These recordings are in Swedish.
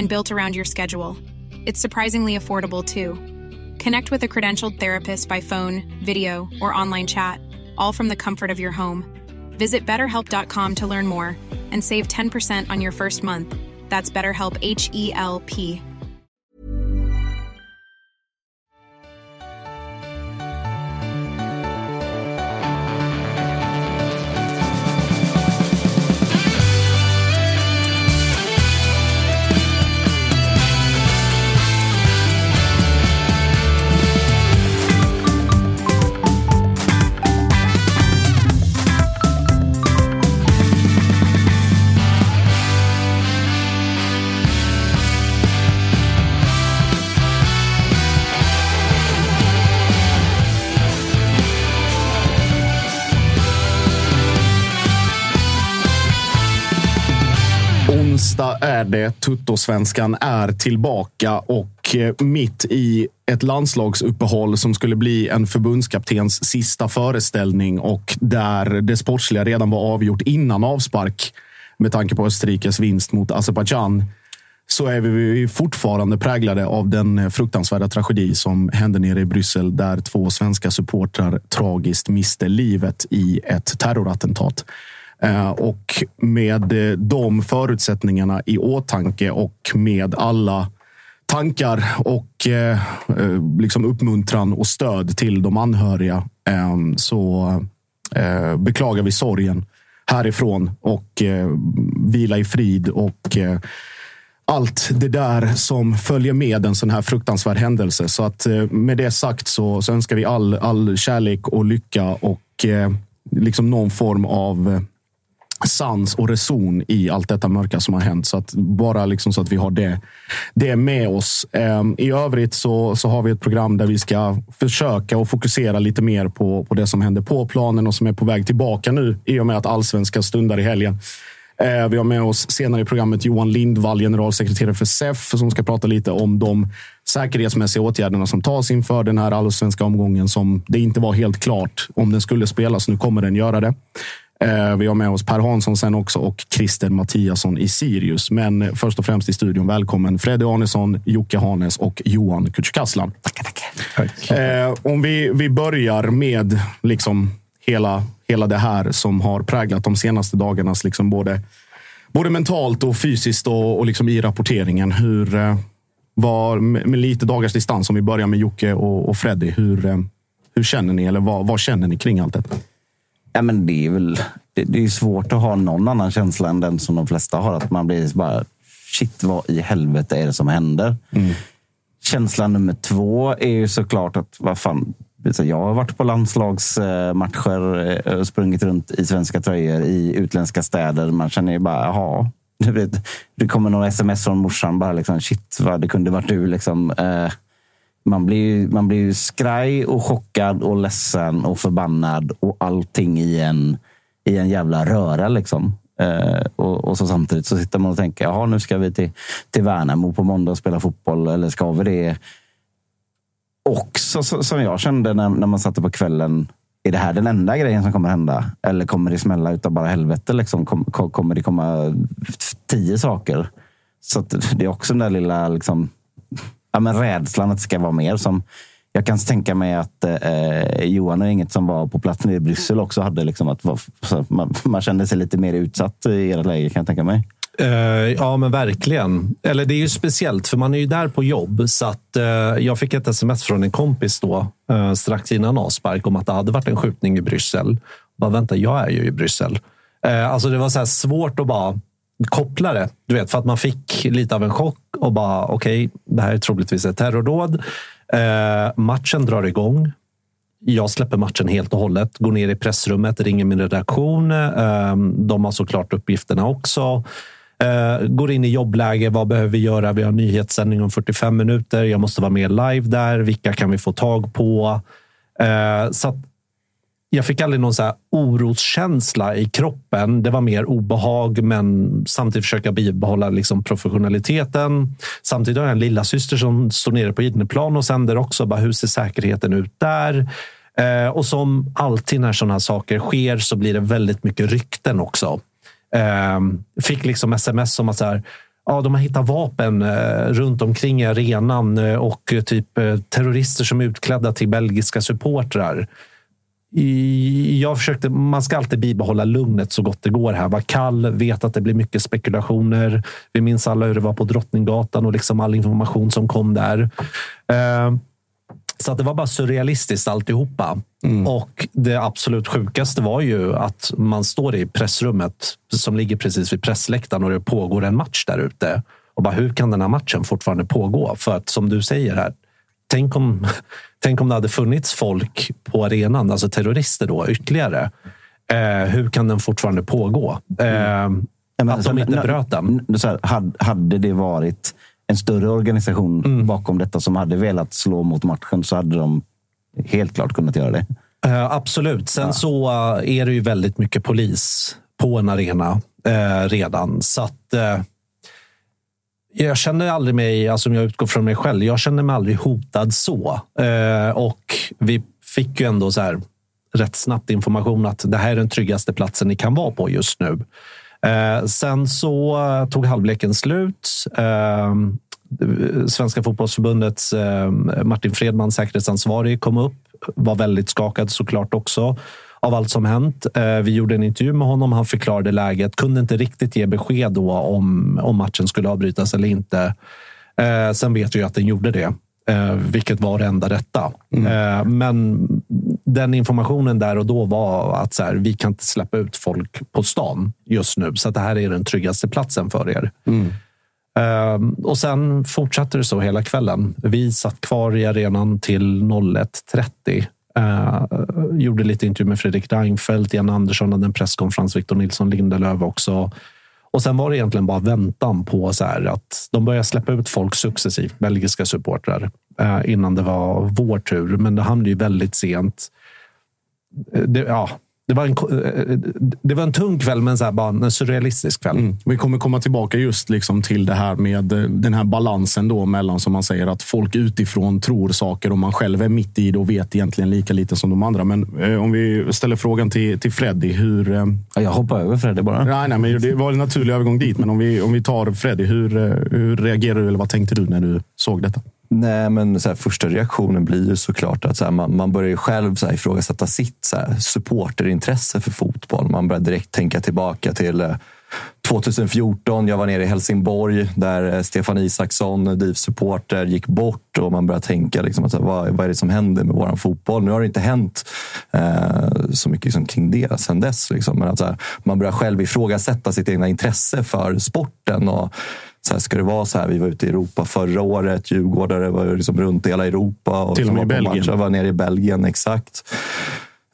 and built around your schedule. It's surprisingly affordable too. Connect with a credentialed therapist by phone, video, or online chat, all from the comfort of your home. Visit betterhelp.com to learn more and save 10% on your first month. That's BetterHelp H E L P. det. Tuttosvenskan är tillbaka och eh, mitt i ett landslagsuppehåll som skulle bli en förbundskaptens sista föreställning och där det sportsliga redan var avgjort innan avspark med tanke på Österrikes vinst mot Azerbajdzjan så är vi fortfarande präglade av den eh, fruktansvärda tragedi som hände nere i Bryssel där två svenska supportrar tragiskt miste livet i ett terrorattentat. Eh, och med eh, de förutsättningarna i åtanke och med alla tankar och eh, liksom uppmuntran och stöd till de anhöriga så beklagar vi sorgen härifrån och vila i frid och allt det där som följer med en sån här fruktansvärd händelse. Så att med det sagt så, så önskar vi all, all kärlek och lycka och eh, liksom någon form av eh, sans och reson i allt detta mörka som har hänt. Så att bara liksom så att vi har det, det med oss. Ehm, I övrigt så, så har vi ett program där vi ska försöka och fokusera lite mer på, på det som händer på planen och som är på väg tillbaka nu i och med att allsvenskan stundar i helgen. Ehm, vi har med oss senare i programmet Johan Lindvall, generalsekreterare för SEF, som ska prata lite om de säkerhetsmässiga åtgärderna som tas inför den här allsvenska omgången som det inte var helt klart om den skulle spelas. Nu kommer den göra det. Eh, Vi har med oss Per Hansson sen också och Christer Mattiasson i Sirius. Men först och främst i studion, välkommen Freddy Arnesson, Jocke Hanes och Johan Kücükaslan. Tackar, tackar. Eh, om vi, vi börjar med liksom hela, hela det här som har präglat de senaste dagarnas liksom både, både mentalt och fysiskt och, och liksom i rapporteringen. Hur eh, var med, lite dagars distans, om vi börjar med Jocke och, och Freddy. Hur, hur känner ni? Eller vad, vad känner ni kring allt detta? Ja, men det är väl det, det är svårt att ha någon annan känsla än den som de flesta har. Att man blir bara, shit vad i helvete är det som händer? Känsla nummer två är ju såklart att, vad fan, jag har varit på landslagsmatcher och sprungit runt i svenska tröjor i utländska städer. Man känner ju bara, jaha. Det kommer några sms från morsan. Bara liksom, shit, vad det kunde varit du. Liksom. Eh, man blir, ju- man blir ju skraj och chockad och ledsen och förbannad och allting i en, i en jävla röra. Liksom. Eh, och, och så samtidigt så sitter man och tänker, jaha, nu ska vi till, till Värnamo på måndag och spela fotboll. Eller ska vi det? också så, som jag kände när, när man satte på kvällen. Är det här den enda grejen som kommer hända? Eller kommer det smälla utav bara helvete? Liksom? Kom, kom, kommer det komma tio saker? Så att det är också den där lilla liksom, ja, men rädslan att det ska vara mer. Som jag kan tänka mig att eh, Johan och inget som var på plats nere i Bryssel också hade. Liksom, att, vara- man, man kände sig lite mer utsatt i ert läge kan jag tänka mig. Uh, ja, men verkligen. Eller det är ju speciellt, för man är ju där på jobb. Så att, uh, jag fick ett sms från en kompis då, uh, strax innan avspark om att det hade varit en skjutning i Bryssel. Bara vänta, jag är ju i Bryssel. alltså det var så svårt att bara koppla det. Du vet, för att man fick lite av en chock och bara okej, okay, det här är troligtvis ett terrordåd. Eh, matchen drar igång. Jag släpper matchen helt och hållet, går ner i pressrummet, ringer min redaktion. Ehm, de har såklart uppgifterna också. Eh, går in i jobbläge. Vad behöver vi göra? Vi har nyhetssändning om 45 minuter. Jag måste vara med live där. Vilka kan vi få tag på? Eh, så jag fick aldrig någon så här oroskänsla i kroppen. Det var mer obehag, men samtidigt försöka bibehålla liksom professionaliteten. Samtidigt har jag en lilla syster som står nere på Idneplan och sänder också. Bara, hur ser säkerheten ut där? Eh, och som alltid när sådana här saker sker så blir det väldigt mycket rykten också. Eh, fick liksom sms om att så här, ja, de har hittat vapen eh, runt omkring i arenan eh, och eh, typ terrorister som är utklädda till belgiska supportrar jag försökte, man ska alltid bibehålla lugnet så gott det går här. Var kall, vet att det blir mycket spekulationer. Vi minns alla hur det var på Drottninggatan och liksom all information som kom där. Ehm, så att det var bara surrealistiskt alltihopa. Mm. Och det absolut sjukaste var ju att man står i pressrummet som ligger precis vid pressläktaren och det pågår en match där ute. Och bara, hur kan den här matchen fortfarande pågå? För att som du säger här, tänk om, tänk om det hade funnits folk på arenan, alltså terrorister då, ytterligare. Eh, hur kan den fortfarande pågå? Eh, mm. att de inte bröt den. hade det varit en större organisation mm. bakom detta som hade velat slå mot matchen så hade de helt klart kunnat göra det. Uh, absolut. Sen ja. så uh, är det ju väldigt mycket polis på en arena uh, redan. Så att, jag känner aldrig mig, alltså om jag utgår från mig själv, jag känner mig aldrig hotad så. Eh, och vi fick ju ändå så här rätt snabbt information att det här är den tryggaste platsen ni kan vara på just nu. Eh, sen så eh, tog halvleken slut. Eh, Svenska fotbollsförbundets eh, Martin Fredman, säkerhetsansvarig, kom upp. Var väldigt skakad såklart också av allt som hänt. Eh, vi gjorde en intervju med honom. Han förklarade läget. Kunde inte riktigt ge besked då om, om matchen skulle avbrytas eller inte. Eh, sen vet vi att den gjorde det. Eh, vilket var det enda rätta. Mm. Men den informationen där och då var att så här, vi kan inte släppa ut folk på stan just nu. Så det här är den tryggaste platsen för er. Mm. Uh, och sen fortsatte det så hela kvällen. Vi satt kvar i arenan till 01.30. Uh, gjorde lite intervju med Fredrik Reinfeldt, Jan Andersson hade en presskonferens, Victor Nilsson Lindelöf också. Och sen var det egentligen bara väntan på så här att de började släppa ut folk successivt, belgiska supportrar, uh, innan det var vår tur. Men det hamnade ju väldigt sent. Eh, det, ja, det var, en, eh, det var en tung kväll, men så här, bara en surrealistisk kväll. Mm. Vi kommer komma tillbaka just liksom till det här med eh, den här balansen då mellan, som man säger, att folk utifrån tror saker och man själv är mitt i det och vet egentligen lika lite som de andra. Men eh, om vi ställer frågan till, till Freddy. Hur, eh... Jag hoppar över Freddy bara. Nej, nej, men det var en naturlig övergång dit. Men om vi, om vi tar Freddy, hur, hur reagerade du eller vad tänkte du när du såg detta? Nej, men så här, första reaktionen blir ju såklart att så här, man, man börjar själv så här, ifrågasätta sitt så här, supporterintresse för fotboll. Man börjar direkt tänka tillbaka till eh, 2014. Jag var nere i Helsingborg där eh, Stefan Isaksson, eh, DIF-supporter, gick bort och man började tänka liksom, att, vad, vad är det som händer med vår fotboll? Nu har det inte hänt eh, så mycket liksom, kring det sen dess. Liksom. Men att, här, man börjar själv ifrågasätta sitt egna intresse för sporten. Och, så här, ska det vara så här? Vi var ute i Europa förra året. Djurgårdare var liksom runt i hela Europa. Och Till och med i Belgien. Jag var nere i Belgien, exakt.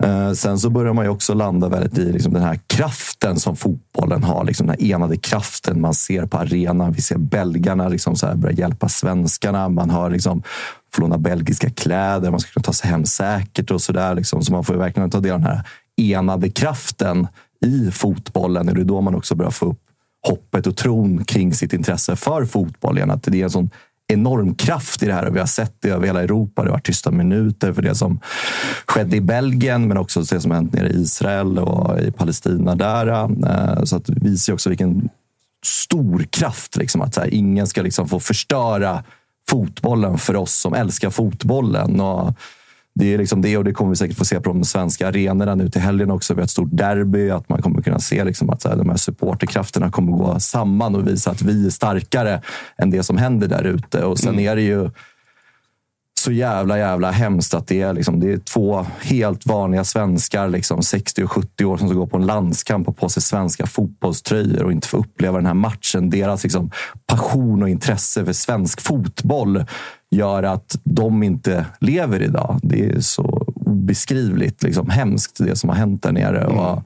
Eh, sen så börjar man ju också landa väldigt i liksom den här kraften som fotbollen har. Liksom den här enade kraften man ser på arenan. Vi ser belgarna liksom så här börja hjälpa svenskarna. Man har liksom låna belgiska kläder. Man ska kunna ta sig hem säkert och så där. Liksom. Så man får verkligen ta del av den här enade kraften i fotbollen. Det är då man också börjar få upp hoppet och tron kring sitt intresse för fotboll igen. Att det är en sån enorm kraft i det här och vi har sett det över hela Europa. Det har varit tysta minuter för det som skedde i Belgien, men också det som hänt nere i Israel och i Palestina där. Eh, så att det visar också vilken stor kraft. Liksom, att så här, ingen ska liksom få förstöra fotbollen för oss som älskar fotbollen. Och det är liksom det och det kommer vi säkert få se på de svenska arenorna nu till helgen också. Vi har ett stort derby. Att man kommer kunna se liksom att så här, de här supporterkrafterna kommer gå samman och visa att vi är starkare än det som händer där ute. Och sen mm. är det ju så jävla jävla hemskt att det är, liksom, det är två helt vanliga svenskar, liksom, 60 och 70 år, som ska gå på en landskamp och på sig svenska fotbollströjor och inte få uppleva den här matchen. Deras liksom, passion och intresse för svensk fotboll gör att de inte lever idag. Det är så obeskrivligt liksom, hemskt det som har hänt där nere. Mm. Och,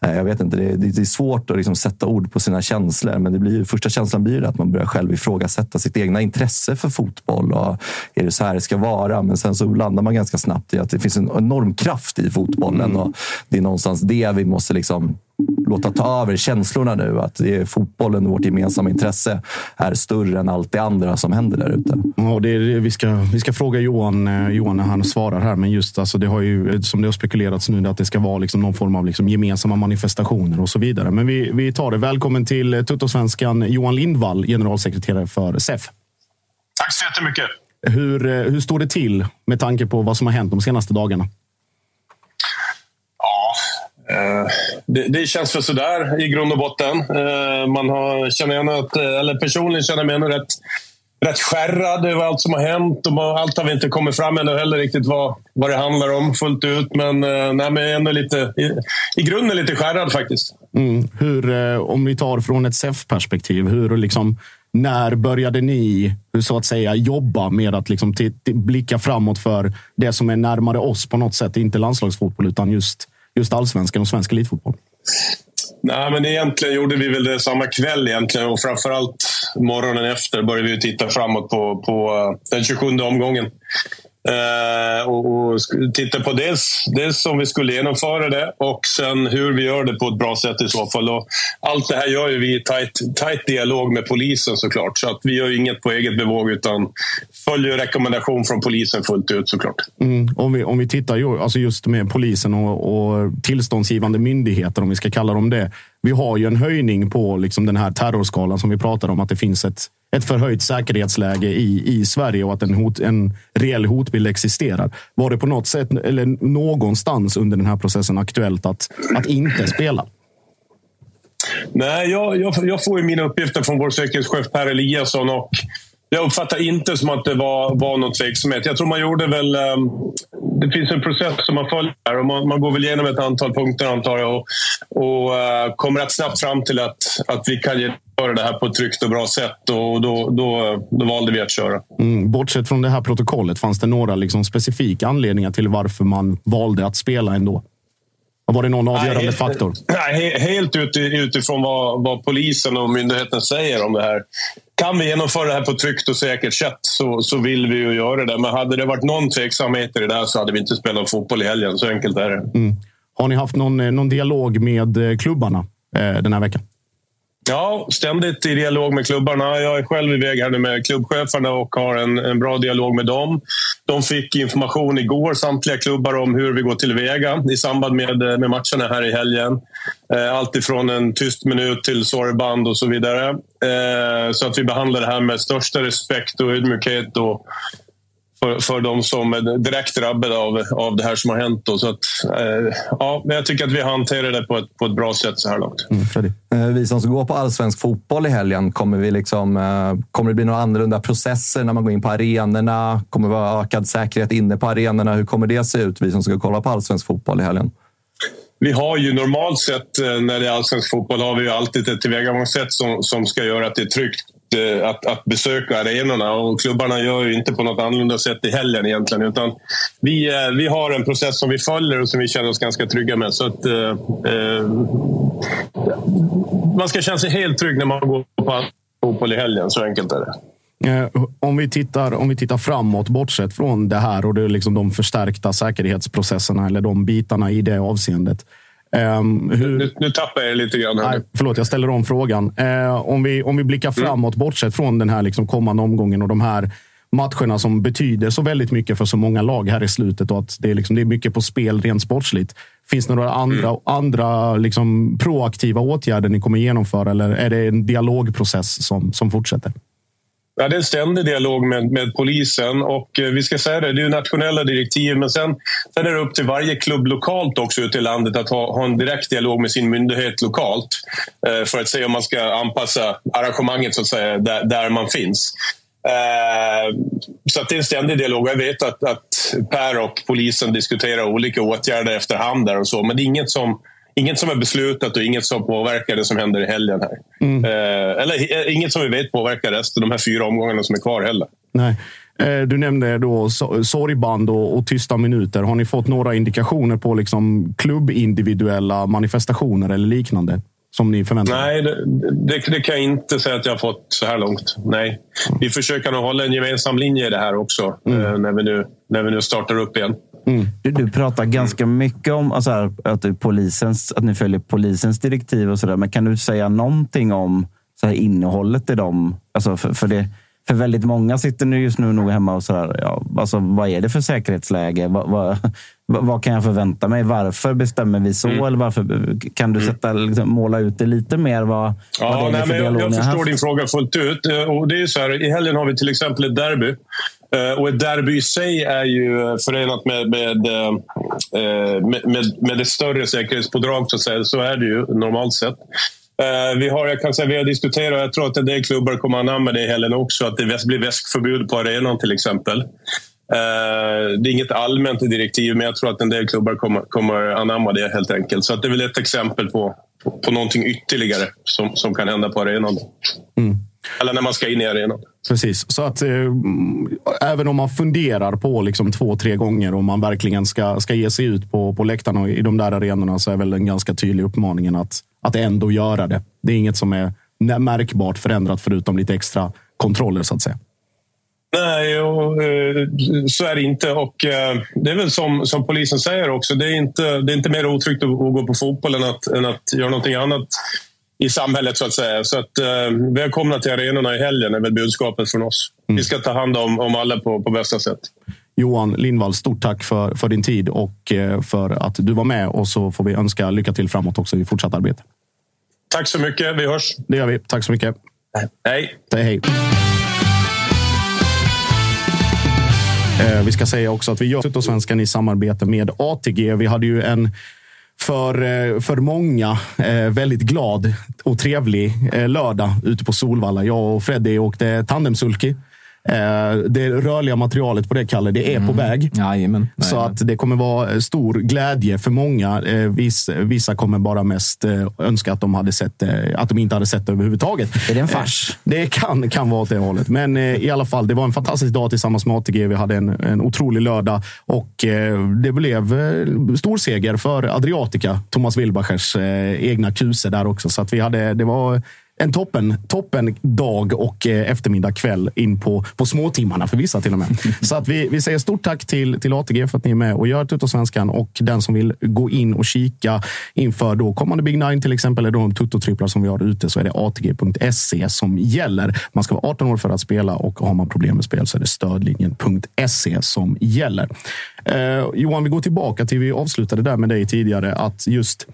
jag vet inte, det är, det är svårt att liksom sätta ord på sina känslor. Men det blir, första känslan blir att man börjar själv ifrågasätta sitt egna intresse för fotboll. Och är det så här det ska vara? Men sen så landar man ganska snabbt i att det finns en enorm kraft i fotbollen. Mm. Och det är någonstans det vi måste liksom låta ta över känslorna nu. Att det är fotbollen och vårt gemensamma intresse är större än allt det andra som händer där ute. Ja, det är, vi, ska, vi ska fråga Johan, eh, Johan när han svarar här, men just alltså, det har ju, som det har spekulerats nu, att det ska vara liksom någon form av liksom gemensamma manifestationer och så vidare. Men vi, vi tar det. Välkommen till Tuttosvenskan Johan Lindvall, generalsekreterare för SEF. Tack så jättemycket. Hur, eh, hur står det till med tanke på vad som har hänt de senaste dagarna? Eh, det, det, känns för sådär i grund och botten. Eh, man har, känner igen att, eller personligen känner jag mig rätt, rätt skärrad över allt som har hänt. Och allt har vi inte kommit fram ännu heller riktigt vad, vad det handlar om fullt ut. Men, eh, nej, men ändå lite, i, i grunden lite skärrad faktiskt. Mm. Hur, eh, om vi tar från ett SEF-perspektiv, hur liksom, när började ni så att säga jobba med att liksom blicka framåt för det som är närmare oss på något sätt? Inte landslagsfotboll, utan just just allsvenskan och svensk elitfotboll? Nej, men egentligen gjorde vi väl det samma kväll egentligen och framförallt morgonen efter började vi titta framåt på, på eh, den 27 omgången. Eh, och, och titta på dels, dels om vi skulle genomföra det och sen hur vi gör det på ett bra sätt i så fall. Och allt det här gör ju vi i tajt, tajt dialog med polisen såklart. Så att vi gör inget på eget bevåg utan följer rekommendation från polisen fullt ut såklart. Mm. Om, vi, om vi tittar ju, alltså just med polisen och, och tillståndsgivande myndigheter, om vi ska kalla dem det. Vi har ju en höjning på liksom den här terrorskalan som vi pratar om, att det finns ett ett förhöjt säkerhetsläge i, i Sverige och att en, hot, en reell hotbild existerar. Var det på något sätt eller någonstans under den här processen aktuellt att, att inte spela? Nej, jag, jag, jag får ju mina uppgifter från vår säkerhetschef Per Eliasson och jag uppfattar inte som att det var, var någon tveksamhet. Jag tror man gjorde väl... Um, det finns en process som man följer och man, man går väl igenom ett antal punkter antar jag och, och uh, kommer rätt snabbt fram till att, att vi kan göra det här på ett tryggt och bra sätt och då, då, då valde vi att köra. Mm, bortsett från det här protokollet, fanns det några liksom specifika anledningar till varför man valde att spela ändå? Var det någon avgörande nej, faktor? Nej, helt utifrån vad, vad polisen och myndigheten säger om det här. Kan vi genomföra det här på ett tryggt och säkert sätt så, så vill vi ju göra det. Men hade det varit någon tveksamhet i det där så hade vi inte spelat fotboll i helgen. Så enkelt är det. Mm. Har ni haft någon, eh, någon dialog med eh, klubbarna eh, den här veckan? Ja, ständigt i dialog med klubbarna. Jag är själv iväg här nu med klubbcheferna och har en, en bra dialog med dem. De fick information igår, samtliga klubbar, om hur vi går tillväga i samband med, eh, med matcherna här i helgen. Eh, allt ifrån en tyst minut till sorgband och så vidare. Eh, så att vi behandlar det här med största respekt och ödmjukhet och för, för de som är direkt drabbade av, av det här som har hänt. Då. Så att, eh, ja, jag tycker att vi hanterar det på ett, på ett bra sätt så här långt. Mm, eh, vi som ska gå på allsvensk fotboll i helgen, kommer, vi liksom, eh, kommer det bli några annorlunda processer när man går in på arenorna? Kommer det vara ökad säkerhet inne på arenorna? Hur kommer det se ut, vi som ska kolla på allsvensk fotboll i helgen? Vi har ju normalt sett eh, när det är allsvensk fotboll har vi ju alltid ett tillvägagångssätt som, som ska göra att det är tryggt Eh, att, att besöka arenorna och klubbarna gör ju inte på något annorlunda sätt i helgen egentligen. Utan vi, eh, vi har en process som vi följer och som vi känner oss ganska trygga med. Så att, eh, eh man ska känna sig helt trygg när man går på fotboll i helgen. Så enkelt är det. Eh, om vi, tittar, om vi tittar framåt, bortsett från det här och det är liksom de förstärkta säkerhetsprocesserna eller de bitarna i det avseendet. Um, hur... nu, nu tappar jag lite grann. Nej, förlåt, jag ställer om frågan. Uh, om, vi, om vi blickar mm. framåt, mm. bortsett från den här liksom kommande omgången och de här matcherna som betyder så väldigt mycket för så många lag här i slutet och att det är, liksom, det är mycket på spel rent sportsligt. Finns det några andra, mm. andra liksom proaktiva åtgärder ni kommer genomföra eller är det en dialogprocess som, som fortsätter? Ja, det är en ständig dialog med, med polisen och eh, vi ska säga det, det är ju nationella direktiv men sen, sen är det upp till varje klubb lokalt också ute i landet att ha, ha en direkt dialog med sin myndighet lokalt eh, för att se om man ska anpassa arrangemanget så att säga där, där man finns. Eh, så det är en ständig dialog. Jag vet att, att Per och polisen diskuterar olika åtgärder efterhand där och så men det är inget som Inget som är beslutat och inget som påverkar det som händer i helgen. här. Mm. Eh, eller eh, inget som vi vet påverkar resten, de här fyra omgångarna som är kvar heller. Nej. Eh, du nämnde då sorgband och, och tysta minuter. Har ni fått några indikationer på liksom klubbindividuella manifestationer eller liknande? Som ni förväntar Nej, det, det, det, kan jag inte säga att jag har fått så här långt. Nej. Vi försöker nog hålla en gemensam linje i det här också mm. eh, när, vi nu, när vi nu startar upp igen. Mm. Du, du, pratar ganska mycket om alltså här, att, polisens, att ni följer polisens direktiv och sådär. Men kan du säga någonting om så här, innehållet i dem? Alltså för, för, det, för väldigt många sitter nu just nu nog hemma och sådär. Ja, alltså, vad är det för säkerhetsläge? Vad, vad, vad kan jag förvänta mig? Varför bestämmer vi så? Mm. Eller varför, kan du mm. sätta, liksom, måla ut det lite mer? Vad, ja, vad det är nej, för jag, jag förstår din fråga fullt ut. Eh, och det är så här, I helgen har vi till exempel ett derby och ett derby i sig är ju förenat med, med, eh, med, med, med ett större säkerhetspådrag, så, att säga. så är det ju normalt sett. Eh, vi har, jag kan säga, vi har diskuterat, jag tror att en del klubbar kommer anamma det i helgen också, att det blir väskförbud på arenan till exempel. Det är inget allmänt direktiv, men jag tror att en del klubbar kommer, kommer anamma det helt enkelt. Så att det är väl ett exempel på, på, på någonting ytterligare som, som kan hända på arenan. Mm. Eller när man ska in i arenan. Precis, så att eh, mm, även om man funderar på liksom två, tre gånger om man verkligen ska, ska ge sig ut på, på läktarna i de där arenorna så är väl den ganska tydlig uppmaningen att, att ändå göra det. Det är inget som är märkbart förändrat förutom lite extra kontroller så att säga. Nej, och, eh, så är det inte. Och, eh, det är väl som, som polisen säger också. Det är inte, det är inte mer otryggt att, att gå på fotboll än att, än att göra någonting annat i samhället så att säga. Så att, eh, välkomna till arenorna i helgen är väl budskapet från oss. Mm. Vi ska ta hand om, om alla på, på bästa sätt. Johan Lindvall, stort tack för, för din tid och eh, för att du var med. Och så får vi önska lycka till framåt också i fortsatt arbete. Tack så mycket. Vi hörs. Det gör vi. Tack så mycket. Hej. hej, hej. Eh, vi ska säga också att vi gör Tuttosvenskan i samarbete med ATG. Vi hade ju en för, eh, för många eh, väldigt glad och trevlig eh, lördag ute på Solvalla. Jag och Freddy åkte tandemsulky det rörliga materialet på det, Kalle, det är mm. på väg. Jajamän. Så att det kommer vara stor glädje för många. Eh, vissa kommer bara mest eh, önska att de, hade sett, att de inte hade sett det överhuvudtaget. Är det en fars? Det kan, kan vara åt det hållet. Men i alla fall, det var en fantastisk dag tillsammans med ATG. Vi hade en, en otrolig lördag och det blev stor seger för Adriatica, Thomas Wilbachers egna kuse där också. Så att vi hade, det var en toppen, toppen dag och eh, eftermiddag, kväll in på, på småtimmarna för vissa till och med. Så att vi, vi säger stort tack till, till ATG för att ni är med och gör Tuttosvenskan och den som vill gå in och kika inför då kommande Big Nine till exempel, eller de tuttotripplar som vi har ute så är det atg.se som gäller. Man ska vara 18 år för att spela och har man problem med spel så är det stödlinjen.se som gäller. Eh, Johan, vi går tillbaka till vi avslutade där med dig tidigare att just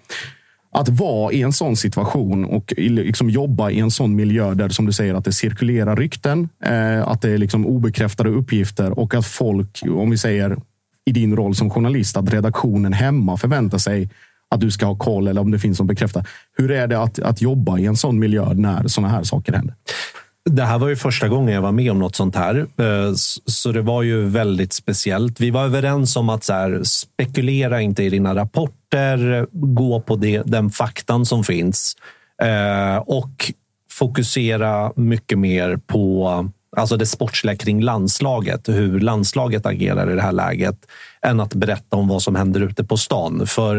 att vara i en sån situation och liksom jobba i en sån miljö där som du säger att det cirkulerar rykten, eh, att det är liksom obekräftade uppgifter och att folk, om vi säger i din roll som journalist, att redaktionen hemma förväntar sig att du ska ha koll eller om det finns som bekräftar. Hur är det att, att jobba i en sån miljö när såna här saker händer? Det här var ju första gången jag var med om något sånt här, eh, så det var ju väldigt speciellt. Vi var överens om att så här, spekulera inte i dina rapporter, gå på det, den faktan som finns eh, och fokusera mycket mer på alltså det sportsliga kring landslaget, hur landslaget agerar i det här läget, än att berätta om vad som händer ute på stan. För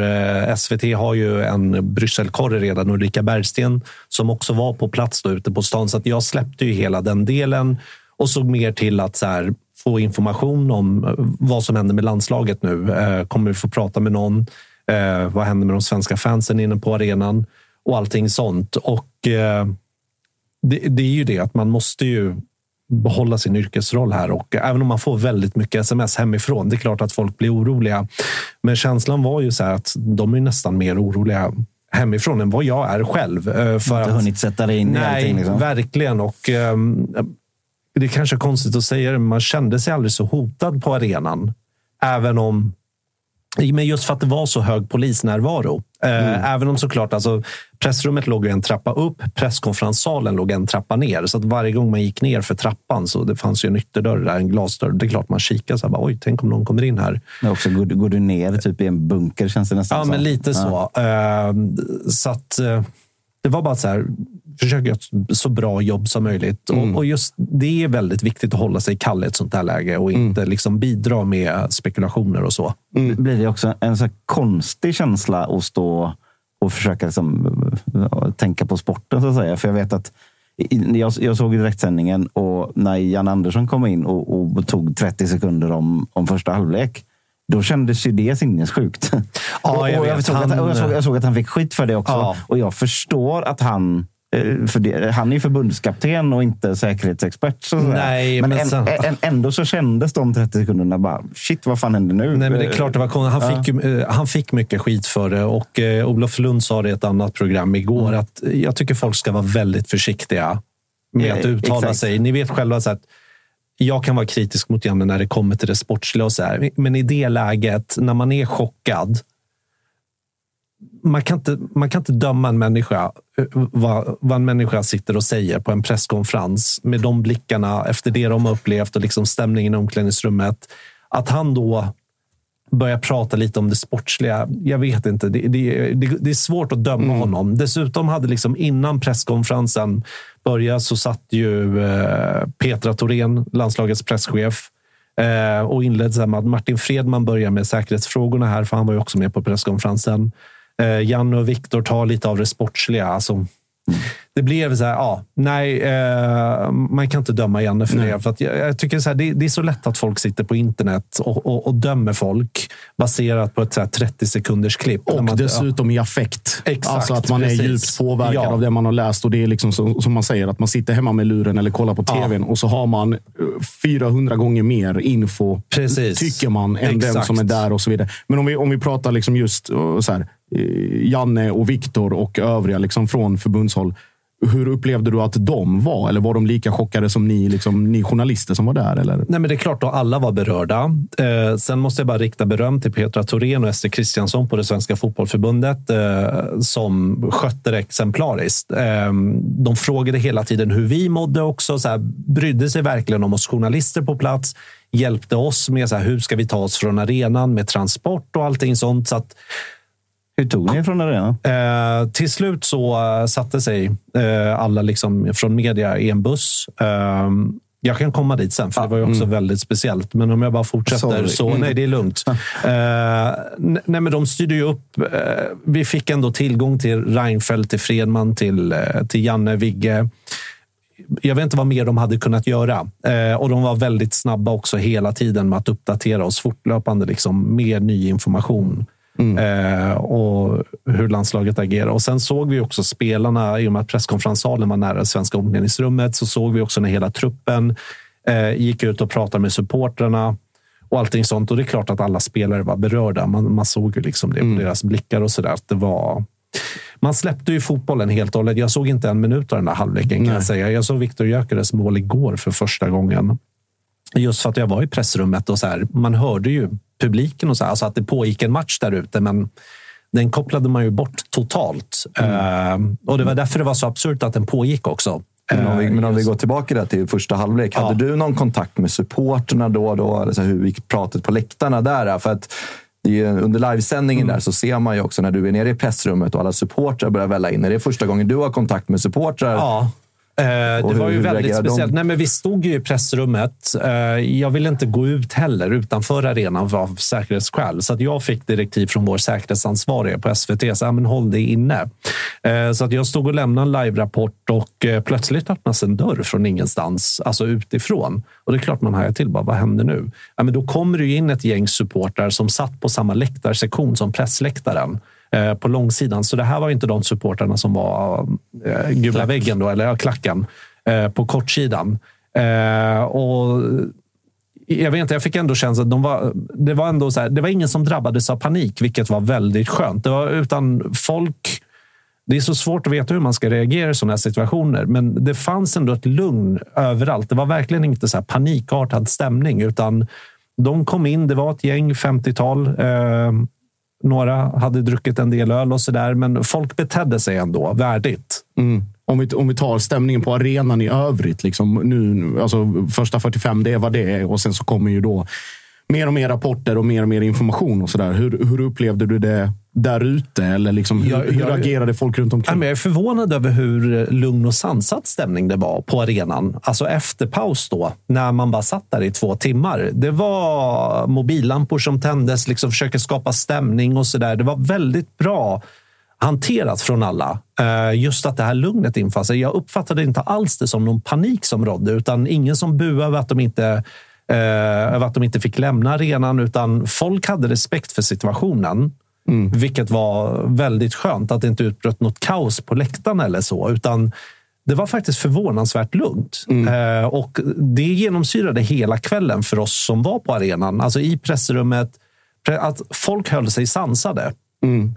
eh, SVT har ju en Brysselkorre redan, Ulrika Bergsten, som också var på plats då, ute på stan. Så jag släppte ju hela den delen och såg mer till att så här, få information om eh, vad som händer med landslaget nu. Eh, kommer vi få prata med någon? Eh, vad händer med de svenska fansen inne på arenan? Och allting sånt. Och eh, det, det, är ju det att man måste ju behålla sin yrkesroll här. Och även om man får väldigt mycket sms hemifrån, det är klart att folk blir oroliga. Men känslan var ju så här att de är nästan mer oroliga hemifrån än vad jag är själv. Eh, för Inte att, hunnit sätta dig in nej, i allting? Liksom. verkligen. Och, um, det är kanske är konstigt att säga det, men man kände sig aldrig så hotad på arenan. Även om men just för att det var så hög polisnärvaro. Mm. Även om såklart, alltså, pressrummet låg en trappa upp, presskonferenssalen låg en trappa ner. Så att varje gång man gick ner för trappan så det fanns ju en ytterdörr där, en glasdörr. Det är klart man kikar så här, bara, oj, tänk om någon kommer in här. Men också, går, går du ner typ i en bunker känns det nästan Ja, men lite så. Ja. Uh, så att, uh, det var bara så här, försök göra ett så bra jobb som möjligt. Mm. Och, och, just Det är väldigt viktigt att hålla sig kall i ett sånt här läge och inte mm. liksom bidra med spekulationer och så. Mm. Blir det också en så konstig känsla att stå och försöka liksom, äh, tänka på sporten? så att säga? För jag vet att jag, jag såg direktsändningen och när Jan Andersson kom in och, och, tog 30 sekunder om, om första halvlek. Då kändes ju det sinnessjukt. Ja, jag, och, jag, såg han... att, jag, såg, jag, såg att, han fick skit för det också. Ja. Och jag förstår att han Eh, för det, han är förbundskapten och inte säkerhetsexpert. Så Nej, men, men sen, en, ändå så kändes de 30 sekunderna bara, shit vad fan händer nu? Nej, men det är klart det var Han, ja. fick, eh, han fick mycket skit för det och eh, Olof Lund sa det i ett annat program igår mm. att jag tycker folk ska vara väldigt försiktiga med att uttala Exakt. sig. Ni vet själva så att jag kan vara kritisk mot Janne när det kommer till det sportsliga och så här. Men i det läget, när man är chockad man kan, inte, man kan inte döma en människa, eh, vad, vad en människa sitter och säger på en presskonferens med de blickarna efter det de har upplevt och liksom stämningen i omklädningsrummet. Att han då börjar prata lite om det sportsliga. Jag vet inte. Det, det, det, det är svårt att döma mm. honom. Dessutom hade liksom innan presskonferensen började så satt ju eh, Petra Thorén, landslagets presschef, eh, och inledde med att Martin Fredman börjar med säkerhetsfrågorna här, för han var ju också med på presskonferensen. Eh, Janne och Viktor tar lite av det sportsliga. Alltså, mm. Det blev så här, ja, nej, eh, man kan inte döma Janne för nej. det. För att jag, jag tycker så här, det, det, är så lätt att folk sitter på internet och, och, och dömer folk baserat på ett så här 30 sekunders klipp. Och man, dessutom ja. i affekt. Exakt, alltså att man precis. är djupt påverkad ja. av det man har läst. Och det är liksom så, som man säger, att man sitter hemma med luren eller kollar på tvn och så har man 400 eh, gånger mer info, precis. tycker man, än Exakt. den som är där och så vidare. Men om vi, om vi pratar liksom just eh, så här, Eh, Janne och Viktor och övriga liksom från förbundshåll. Hur upplevde du att de var? Eller var de lika chockade som ni, liksom, ni journalister som var där? Eller? Nej, men det är klart att alla var berörda. Eh, sen måste jag bara rikta beröm till Petra Thorén och Ester Kristiansson på det Svenska fotbollförbundet eh, som skötte det exemplariskt. Eh, de frågade hela tiden hur vi mådde också. Så här, brydde sig verkligen om oss journalister på plats. Hjälpte oss med så här, hur ska vi ta oss från arenan med transport och allting sånt. Så att, hur tog ni från arenan? Eh, till slut så uh, satte sig uh, alla liksom från media i en buss. Uh, jag kan komma dit sen, för det var ju också mm. väldigt speciellt. Men om jag bara fortsätter Sorry. så... Nej, det är lugnt. nej, men de styrde ju upp. vi fick ändå tillgång till Reinfeldt, till Fredman, till, till Janne, Vigge. Jag vet inte vad mer de hade kunnat göra. och de var väldigt snabba också hela tiden med att uppdatera oss fortlöpande liksom, med ny information. Mm. Eh, och hur landslaget agerar. Och sen såg vi också spelarna, i och med att presskonferenssalen var nära det svenska omklädningsrummet, så såg vi också när hela truppen eh, gick ut och pratade med supportrarna och allting sånt. Och det är klart att alla spelare var berörda. Man, man såg ju liksom det mm. på deras blickar och så där. Att det var... Man släppte ju fotbollen helt och hållet. Jag såg inte en minut av den där halvleken kan jag säga. Jag såg Viktor Gyökeres mål igår för första gången. Just för att jag var i pressrummet och så här, man hörde ju publiken och så, här, alltså att det pågick en match där ute. Men den kopplade man ju bort totalt. Mm. Uh, och det var därför det var så absurt att den pågick också. Men om vi, men om vi går tillbaka där till första halvlek. Ja. Hade du någon kontakt med supporterna då? och då alltså hur gick pratet på läktarna där? För att under livesändningen mm. där så ser man ju också när du är nere i pressrummet och alla supportrar börjar välla in. Är det första gången du har kontakt med supportrar? Ja. Eh, det var ju väldigt speciellt. Nej, men vi stod ju i pressrummet. Eh, jag ville inte gå ut heller utanför arenan av säkerhetsskäl. Så att jag fick direktiv från vår säkerhetsansvarige på SVT. Så, ja, men håll dig inne. Eh, så att jag stod och lämnade en live-rapport och plötsligt öppnas en dörr från ingenstans, alltså utifrån. Och det är klart man hajar till. Bara, vad händer nu? Ja, men då kommer det in ett gäng supportrar som satt på samma läktarsektion som pressläktaren. Eh, på långsidan. Så det här var inte de supportrarna som var eh, gula Klack. väggen, då, eller klacken, eh, på kortsidan. Och jag vet inte, jag fick ändå känslan att de var, det var ändå så här, det var ingen som drabbades av panik, vilket var väldigt skönt. Det var, utan folk det är så svårt att veta hur man ska reagera i sådana här situationer. Men det fanns ändå ett lugn överallt. Det var verkligen inte så panikartad stämning, utan de kom in. Det var ett gäng, 50-tal. Eh, några hade druckit en del öl och så där, men folk betedde sig ändå värdigt. Mm. Om, vi, om vi tar stämningen på arenan i övrigt. Liksom, nu, alltså, första 45, det är vad det är. Och sen så kommer ju då mer och mer rapporter och mer och mer information. och så där. Hur, hur upplevde du det där ute? Eller liksom, hur, Jag- hur jag- agerade folk runt omkring? jag är förvånad över hur lugn och sansad stämning det var på arenan. Alltså efter paus då, när man bara satt där i två timmar. Det var mobillampor som tändes, liksom försöker skapa stämning och så där. Det var väldigt bra hanterat från alla. Eh, Just att det här lugnet infann sig. Jag uppfattade inte alls det som någon panik som rådde, utan ingen som buade över att de inte eh, över att de inte fick lämna arenan, utan folk hade respekt för situationen. Vilket var väldigt skönt att det inte utbröt något kaos på läktaren eller så, utan det var faktiskt förvånansvärt lugnt. Eh, och det genomsyrade hela kvällen för oss som var på arenan. Alltså i pressrummet, pre- att folk höll sig sansade.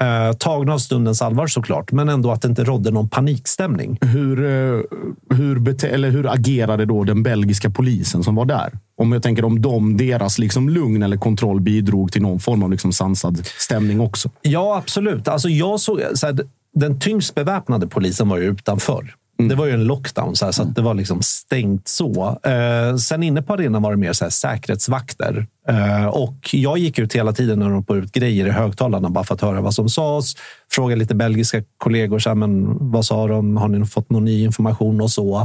Eh, tagna av stundens allvar såklart, men ändå att det inte rådde någon panikstämning. Hur, eh, hur, eller hur agerade då den belgiska polisen som var där? Om jag tänker om de, deras liksom lugn eller kontroll bidrog till någon form av liksom sansad stämning också. Ja, absolut. Alltså jag såg, så här, den tyngst beväpnade polisen var ju utanför. Det var ju en lockdown, så, här, så att det var liksom stängt så. Eh, sen inne på arenan var det mer så här, säkerhetsvakter. Eh, och jag gick ut hela tiden när de på ut grejer i högtalarna bara för att höra vad som sades. Frågade lite belgiska kollegor, så här, men vad sa de? Har ni fått någon ny information och så?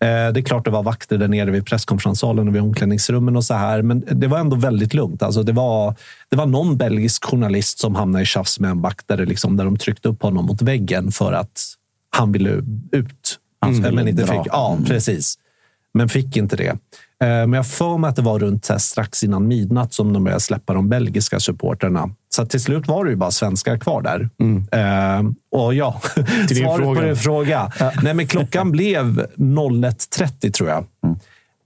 Eh, Det är klart det var vakter där nere vid presskonferenssalen och vid omklädningsrummen och så här, men det var ändå väldigt lugnt. Alltså det, var, det var någon belgisk journalist som hamnade i tjafs med en vaktare liksom, där de tryckte upp honom mot väggen för att han ville ut. Han skulle men inte dra. fick. Ja, precis. Men fick inte det. Eh, Men jag för mig att det var runt här, strax innan midnatt som de började släppa de belgiska supporterna. Så till slut var det ju bara svenskar kvar där. Eh, och ja, Till din svaret fråga. på din fråga. Nej, men klockan blev 01.30 tror jag.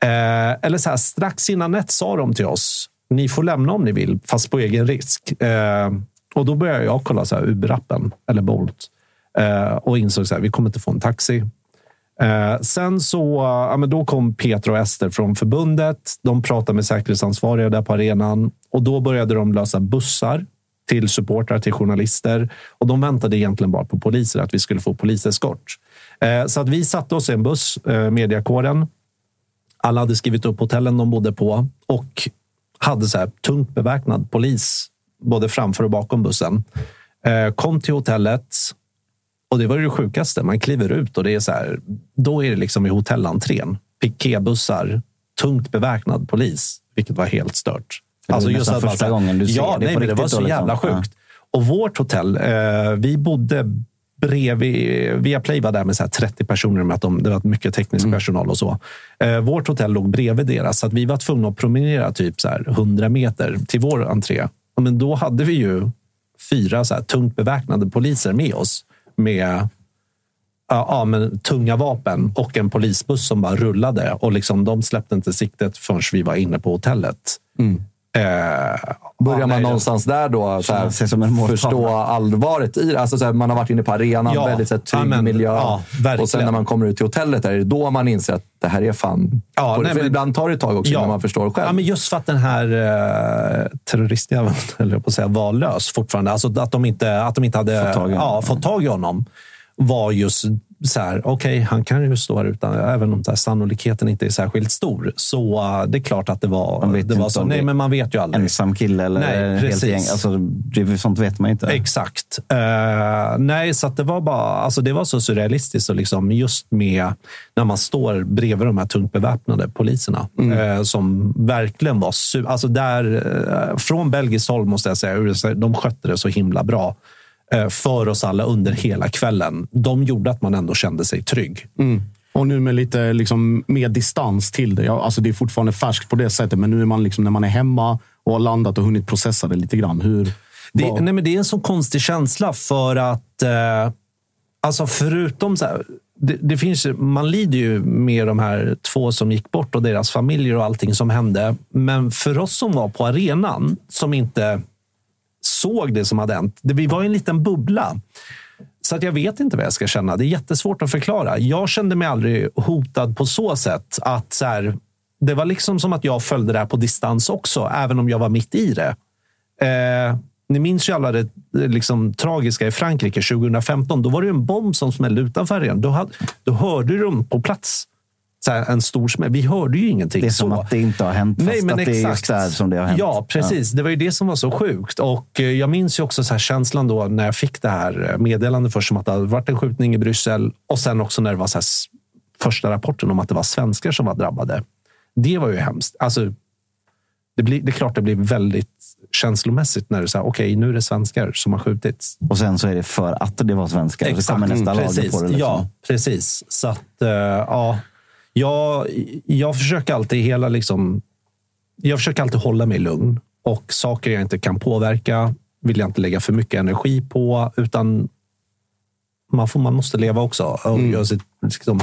Eh, eller så här, strax innan ett sa de till oss, ni får lämna om ni vill, fast på egen risk. Eh, och då började jag kolla så här, Uber-appen eller Bolt eh, och insåg att vi kommer inte få en taxi. Eh, sen så, ja, men då kom Peter och Ester från förbundet. De pratade med säkerhetsansvariga där på arenan och då började de lösa bussar till supportrar, till journalister. Och de väntade egentligen bara på poliser, att vi skulle få poliseskort. Eh, så att vi satte oss i en buss, eh, mediakåren. Alla hade skrivit upp hotellen de bodde på och hade så här tungt beväpnad polis både framför och bakom bussen. Eh, kom till hotellet och det var det sjukaste. Man kliver ut och det är så här. Då är det liksom i hotellentrén. Pikébussar, tungt beväpnad polis, vilket var helt stört. Alltså Det är nästan att första gången du ser ja, det nej, på men Det var så liksom. jävla sjukt. Och vårt hotell, eh, vi bodde bredvid... Viaplay var där med så här 30 personer med att de, det var mycket teknisk Mm. personal och så. Eh, vårt hotell låg bredvid deras, så att vi var tvungna att promenera typ så här 100 meter till vår entré. Men då hade vi ju fyra så tungt beväpnade poliser med oss med ja, ja, men tunga vapen och en polisbuss som bara rullade. Och liksom, de släppte inte siktet förrän vi var inne på hotellet. Mm. Börjar ja, man någonstans där då så här, som en förstå allvaret i det? Alltså så här, man har varit inne på arenan, Ja, väldigt så här, trygg ja, men, miljö. ja, och sen när man kommer ut till hotellet, där, är det då man inser att det här är fan... Ja, nej, men- ibland tar det ett tag också innan man förstår själv. Ja, men just för att den här eh, terroristjäveln, eller jag på att säga, var lös fortfarande. Alltså att de inte, att de inte hade Fått tag i ja, fått tag i honom. Var just så här, okej, han kan ju stå här utan, även om här, sannolikheten inte är särskilt stor. Så eh, det är klart att det var, det var så. Nej, men man vet ju aldrig. Ensam kille eller Nej, helt gäng. Alltså, det, sånt vet man ju inte. Exakt. Eh, nej, så det var bara, alltså det var så surrealistiskt och liksom just med när man står bredvid de här tungt beväpnade poliserna eh, som verkligen var alltså där från belgiskt håll måste jag säga. De skötte det så himla bra för oss alla under hela kvällen. De gjorde att man ändå kände sig trygg. Och nu med lite liksom, mer distans till det. Ja, alltså det är fortfarande färskt på det sättet, men nu är man liksom, när man är hemma och har landat och hunnit processa det lite grann. Hur, Det, vad- nej, men det är en så konstig känsla för att eh, alltså förutom så här, det, det finns, man lider ju med de här två som gick bort och deras familjer och allting som hände. Men för oss som var på arenan, som inte såg det som hade hänt. Det, vi var i en liten bubbla. Så att jag vet inte vad jag ska känna. Det är jättesvårt att förklara. Jag kände mig aldrig hotad på så sätt att så här, det var liksom som att jag följde det här på distans också, även om jag var mitt i det. Eh, ni minns ju alla det liksom, tragiska i Frankrike 2015. Då var det en bomb som smällde utanför igen. Då, hade, då hörde de på plats här, en stor smäll. Vi hörde ju ingenting. Det är som så. att det inte har hänt, fast Nej, men att det är exakt. just där som det har hänt. Ja, precis. Det var ju det som var så sjukt. Och eh, jag minns ju också så här känslan då när jag fick det här eh, meddelandet först om att det hade varit en skjutning i Bryssel och sen också när det var så här första rapporten om att det var svenskar som var drabbade. Det var ju hemskt. Alltså, det, blir, det är klart det blir väldigt känslomässigt när så här, okej, nu är det svenskar som har skjutits. Och sen så är det för att det var svenskar. Så kommer nästa lager precis. på det. Liksom. Ja, precis. Så att, eh, ja. Jag, jag försöker alltid hela liksom... Jag försöker alltid hålla mig lugn. Och saker jag inte kan påverka vill jag inte lägga för mycket energi på. Utan man, får, man måste leva också och göra sitt liksom,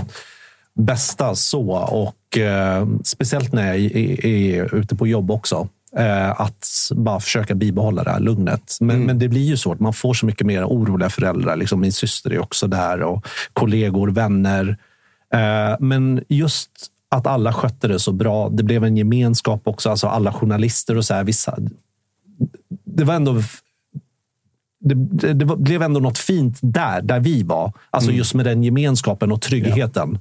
bästa så. Och eh, speciellt när jag är, är ute på jobb också. Eh, att bara försöka bibehålla det här lugnet. Men, men det blir ju svårt. Man får så mycket mer oroliga föräldrar. Liksom, min syster är också där och kollegor, vänner. Eh, men just att alla skötte det så bra. Det blev en gemenskap också. Alltså alla journalister och så här. Vissa, det var ändå det, det, det blev ändå något fint där, där vi var. Alltså just med den gemenskapen och tryggheten.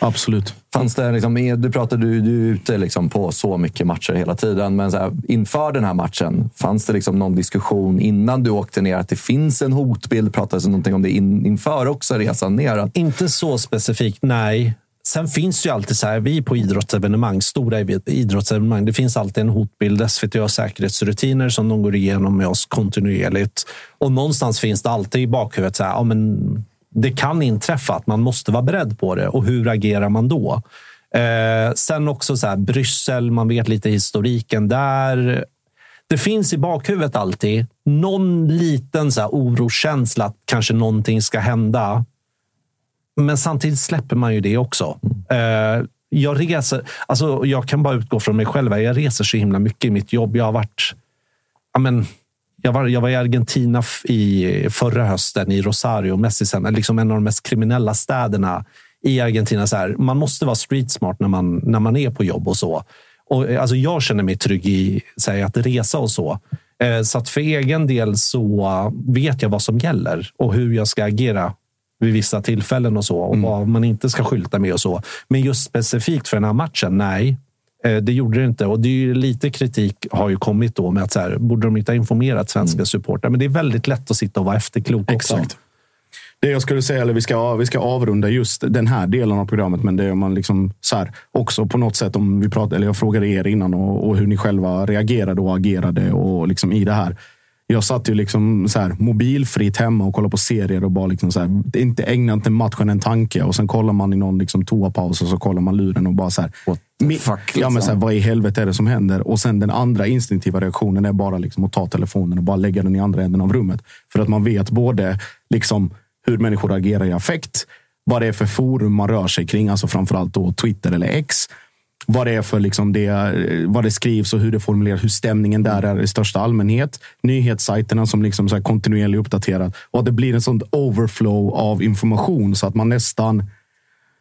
Absolut. Fanns det liksom, du pratade du, du är ute liksom på så mycket matcher hela tiden, men så här, inför den här matchen, fanns det liksom någon diskussion innan du åkte ner att det finns en hotbild? Pratades det någonting om det in, inför också resan ner? Att, Inte så specifikt, nej. Sen finns det ju alltid så här, vi på idrottsevenemang, stora idrottsevenemang, det finns alltid en hotbild. SVT har säkerhetsrutiner som de går igenom med oss kontinuerligt. Och någonstans finns det alltid i bakhuvudet så här, ja, men det kan inträffa att man måste vara beredd på det. Och hur agerar man då? Eh, sen också så här, Bryssel, man vet lite historiken där. Det finns i bakhuvudet alltid någon liten så här, oroskänsla att kanske någonting ska hända. Men samtidigt släpper man ju det också. Eh, jag reser, alltså jag kan bara utgå från mig själv. Jag reser så himla mycket i mitt jobb. Jag har varit... Ja, men, jag, var, jag var i Argentina i förra hösten, i Rosario, Messi, liksom en av de mest kriminella städerna i Argentina. Så här, man måste vara street smart när man, när man är på jobb och så. Och, eh, alltså, jag känner mig trygg i här, att resa och så. Eh, Så att för egen del så vet jag vad som gäller och hur jag ska agera vid vissa tillfällen och så. Och vad man inte ska skylta med och så. Men just specifikt för den här matchen, nej. Eh, Det gjorde det inte. Och det är lite kritik har ju kommit då med att så här, borde de inte ha informerat svenska supportrar? Men det är väldigt lätt att sitta och vara efterklok också. Exakt. Det jag skulle säga, eller vi ska, vi ska avrunda just den här delen av programmet, men det är man liksom så här, också på något sätt, om vi pratar, eller jag frågade er innan och, och hur ni själva reagerade och agerade och liksom i det här. Jag satt ju liksom så här, mobilfritt hemma och kollade på serier och bara liksom så här, inte ägnat inte matchen en tanke. Och sen kollar man i någon liksom toapaus och så kollar man luren och bara så här. Fuck, ja, men liksom. så här, vad i helvete är det som händer? Och sen den andra instinktiva reaktionen är bara liksom att ta telefonen och bara lägga den i andra änden av rummet. För att man vet både liksom hur människor agerar i affekt, vad det är för forum man rör sig kring, alltså framförallt då Twitter eller X. Vad det är för liksom det, eh, vad det skrivs och hur det formuleras, hur stämningen där är i största allmänhet. Nyhetssajterna som liksom så här kontinuerligt uppdaterar. Och att det blir en sån overflow av information så att man nästan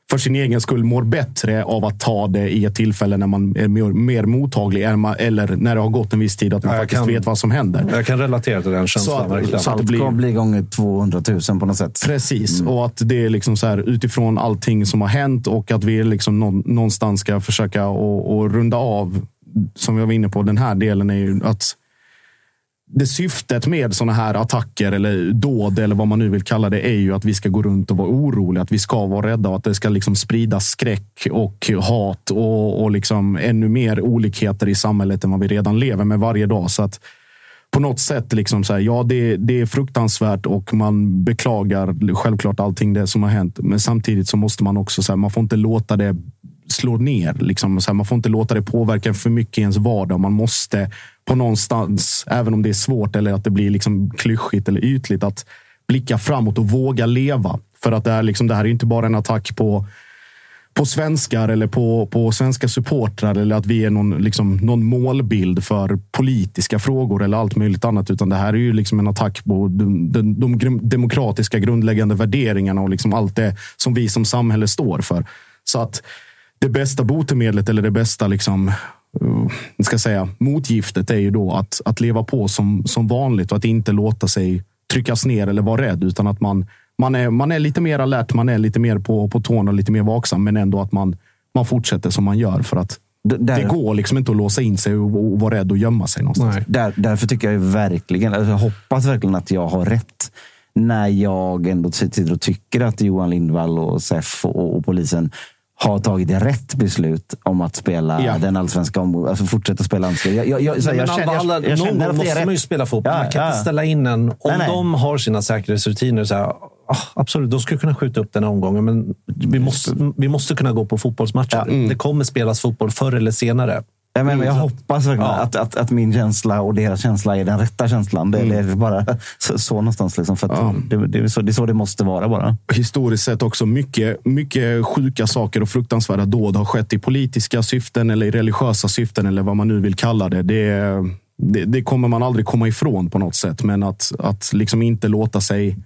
för sin egen skull mår bättre av att ta det i ett tillfälle när man är mer, mer mottaglig eller när det har gått en viss tid, att man Ja, jag faktiskt kan- vet vad som händer. Jag kan relatera till den känslan. Så att- verkligen. så att- Allt blir- bli gånger 200 000 på något sätt. Precis, och att det är liksom så här, utifrån allting som har hänt och att vi liksom nå- någonstans ska försöka och, och runda av, som jag var inne på, den här delen är ju att det syftet med sådana här attacker eller dåd eller vad man nu vill kalla det är ju att vi ska gå runt och vara oroliga, att vi ska vara rädda och att det ska liksom spridas skräck och hat och, och liksom ännu mer olikheter i samhället än vad vi redan lever med varje dag. Så att på något sätt, liksom så här, ja, det, det är fruktansvärt och man beklagar självklart allting det som har hänt. Men samtidigt så måste man också, så här, man får inte låta det slå ner. Liksom, så här, man får inte låta det påverka för mycket i ens vardag. Man måste på någonstans, även om det är svårt eller att det blir liksom klyschigt eller ytligt, att blicka framåt och våga leva. För att det, är liksom, det här är inte bara en attack på på svenskar eller på, på svenska supportrar eller att vi är någon, liksom, någon målbild för politiska frågor eller allt möjligt annat. Utan det här är ju liksom en attack på de, de, de demokratiska grundläggande värderingarna och liksom allt det som vi som samhälle står för. Så att det bästa botemedlet eller det bästa liksom, ska säga, motgiftet är ju då att, att leva på som, som vanligt och att inte låta sig tryckas ner eller vara rädd, utan att man man är, man är lite mer alert, man är lite mer på, på tårna och lite mer vaksam, men ändå att man, man fortsätter som man gör. För att D där, det går liksom inte att låsa in sig och, och vara rädd och gömma sig någonstans. Där, därför tycker jag verkligen, alltså jag hoppas verkligen att jag har rätt. När jag ändå sitter och tycker att Johan Lindvall och SEF och, och polisen har tagit rätt beslut om att spela ja. den allsvenska omgången. Alltså fortsätta spela allsvenska. Jag, jag, jag, jag, känner, alla, jag, jag någon gång måste man ju spela fotboll. Ja, man kan ja. inte ställa in en... Om nej, nej. de har sina säkerhetsrutiner, så här, Ah, absolut, de skulle kunna skjuta upp den här omgången, men vi måste, vi måste kunna gå på fotbollsmatcher. Ja, mm. Det kommer spelas fotboll förr eller senare. Jag, menar, jag hoppas verkligen ja. att, att, att, min känsla och deras känsla är den rätta känslan. Det, mm. är bara så, så någonstans. Liksom, för ja. det, det, är så, det är så det måste vara bara. Historiskt sett också mycket, mycket sjuka saker och fruktansvärda dåd har skett i politiska syften eller i religiösa syften eller vad man nu vill kalla det. Det, det, det kommer man aldrig komma ifrån på något sätt. Men att, att liksom inte låta sig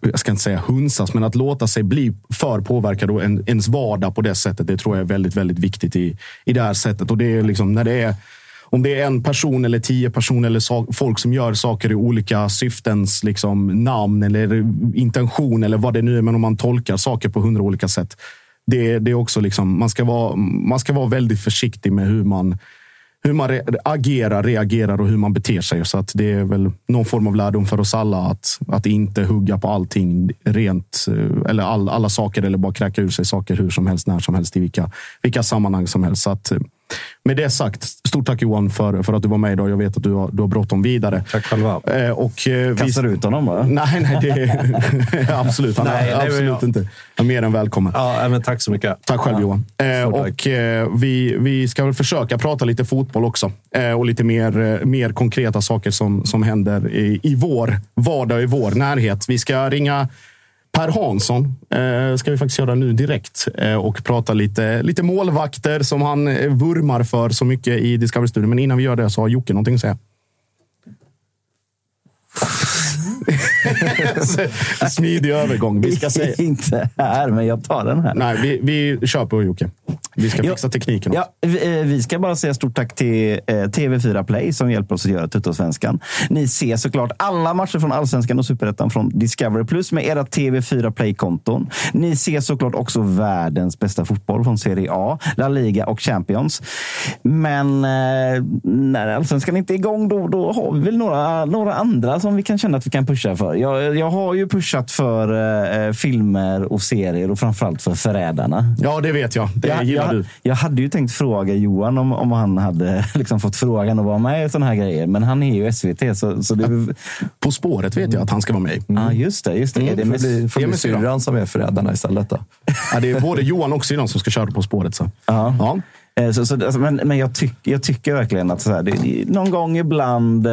jag ska inte säga hunsas, men att låta sig bli för påverkad och en, ens vardag på det sättet. Det tror jag är väldigt, väldigt viktigt i, i det här sättet. Och det är liksom när det är om det är en person eller tio personer eller so folk som gör saker i olika syftens liksom, namn eller intention eller vad det nu är, men om man tolkar saker på hundra olika sätt. Det, det är också liksom, man, ska vara, man ska vara väldigt försiktig med hur man hur man re agerar, reagerar och hur man beter sig. Så att det är väl någon form av lärdom för oss alla att, att inte hugga på allting rent eh, eller all, alla saker eller bara kräka ur sig saker hur som helst, när som helst, i vilka, vilka sammanhang som helst. Så att, eh, med det sagt, stort tack Johan för, för att du var med idag. Jag vet att du har, du har bråttom vidare. Tack själva. Eh, och, eh, Kastar du ut honom? Va? Nej, nej det, absolut. Han nej, är nej, absolut jag... inte. Han är mer än välkommen. Ja, men tack så mycket. Tack själv ja. Johan. Eh, och, eh, vi, vi ska väl försöka prata lite fotboll också. Eh, och lite mer, eh, mer konkreta saker som, som händer i, i vår vardag, i vår närhet. Vi ska ringa Per Hansson eh, ska vi faktiskt göra nu direkt eh, och prata lite, lite målvakter som han eh, vurmar för så mycket i Discovery Studio. Men innan vi gör det så har Jocke någonting att säga. Smidig övergång. Vi ska säga. Inte här, men jag tar den här. Nej, vi, vi kör på Jocke. Vi ska fixa tekniken. Ja, vi, eh, vi ska bara säga stort tack till eh, TV4 Play som hjälper oss att göra Tuttosvenskan. Ni ser såklart alla matcher från Allsvenskan och Superettan från Discovery Plus med era TV4 Play-konton. Ni ser såklart också världens bästa fotboll från Serie A, La Liga och Champions. Men eh, när Allsvenskan inte är igång, då, då har vi väl några, några andra som vi kan känna att vi kan pusha för. Jag, jag har ju pushat för eh, filmer och serier och framförallt för Förrädarna. Ja, det vet jag. Det ja, jag, du. Jag hade ju tänkt fråga Johan om, om han hade liksom fått frågan att vara med i sådana här grejer. Men han är ju SVT. Så, så det... På spåret vet jag att han ska vara med i. Mm. Ah, just det. Just det. Mm. Är det med, får bli syrran som är förrädarna istället. Då? Ja, det är både Johan och syrran som ska köra På spåret. Så. Ja. Eh, så, så, alltså, men men jag, tyck, jag tycker verkligen att så här, det, någon gång ibland, eh,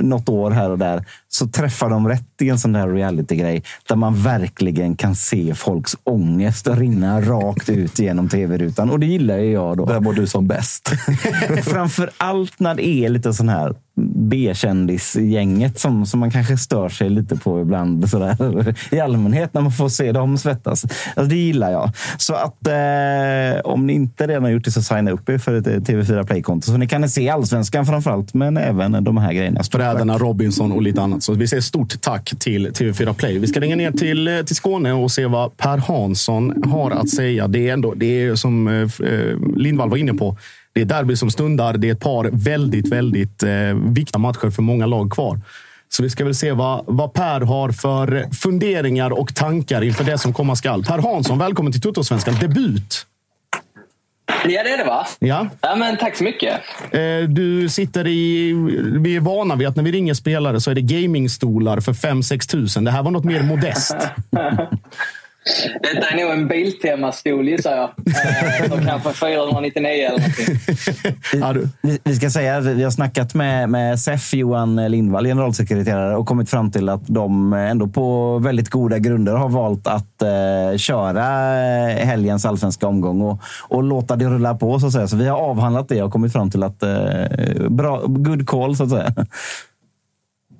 något år här och där, så träffar de rätt i en sån där reality-grej där man verkligen kan se folks ångest rinna rakt ut genom tv-rutan. Och det gillar ju jag då. Där mår du som bäst. Framför allt när det är lite sån här B-kändisgänget som, som man kanske stör sig lite på ibland. Sådär. I allmänhet när man får se dem svettas. Alltså, det gillar jag. Så att eh, om ni inte redan har gjort det så signa upp er för ett TV4 Play-konto. Så ni kan se allsvenskan framförallt, men även de här grejerna. Bröderna Robinson och lite annat. Så vi säger stort tack till TV4 Play. Vi ska ringa ner till, eh, till Skåne och se vad Per Hansson har att säga. Det är, ändå, det är som eh, eh Lindvall var inne på. Det är derby som stundar. Det är ett par väldigt, väldigt eh, viktiga matcher för många lag kvar. Så vi ska väl se vad, vad Per har för funderingar och tankar inför det som komma skall. Per Hansson, välkommen till Tuttosvenskan. Debut! Ja, det är det va? Ja. ja men tack så mycket. Eh, du sitter i... Vi är vana vid att när vi ringer spelare så är det gamingstolar för 5-6 tusen. Det här var något mer modest. Detta är nog en Biltema-stol gissar jag. Eh, så kanske 499 eller någonting. vi, vi ska säga att vi har snackat med, med SEF, Johan Lindvall, generalsekreterare, och kommit fram till att de ändå på väldigt goda grunder har valt att eh, köra helgens allsvenska omgång och, och låta det rulla på. Så att säga. Så vi har avhandlat det och kommit fram till att eh, bra, good call, så att säga.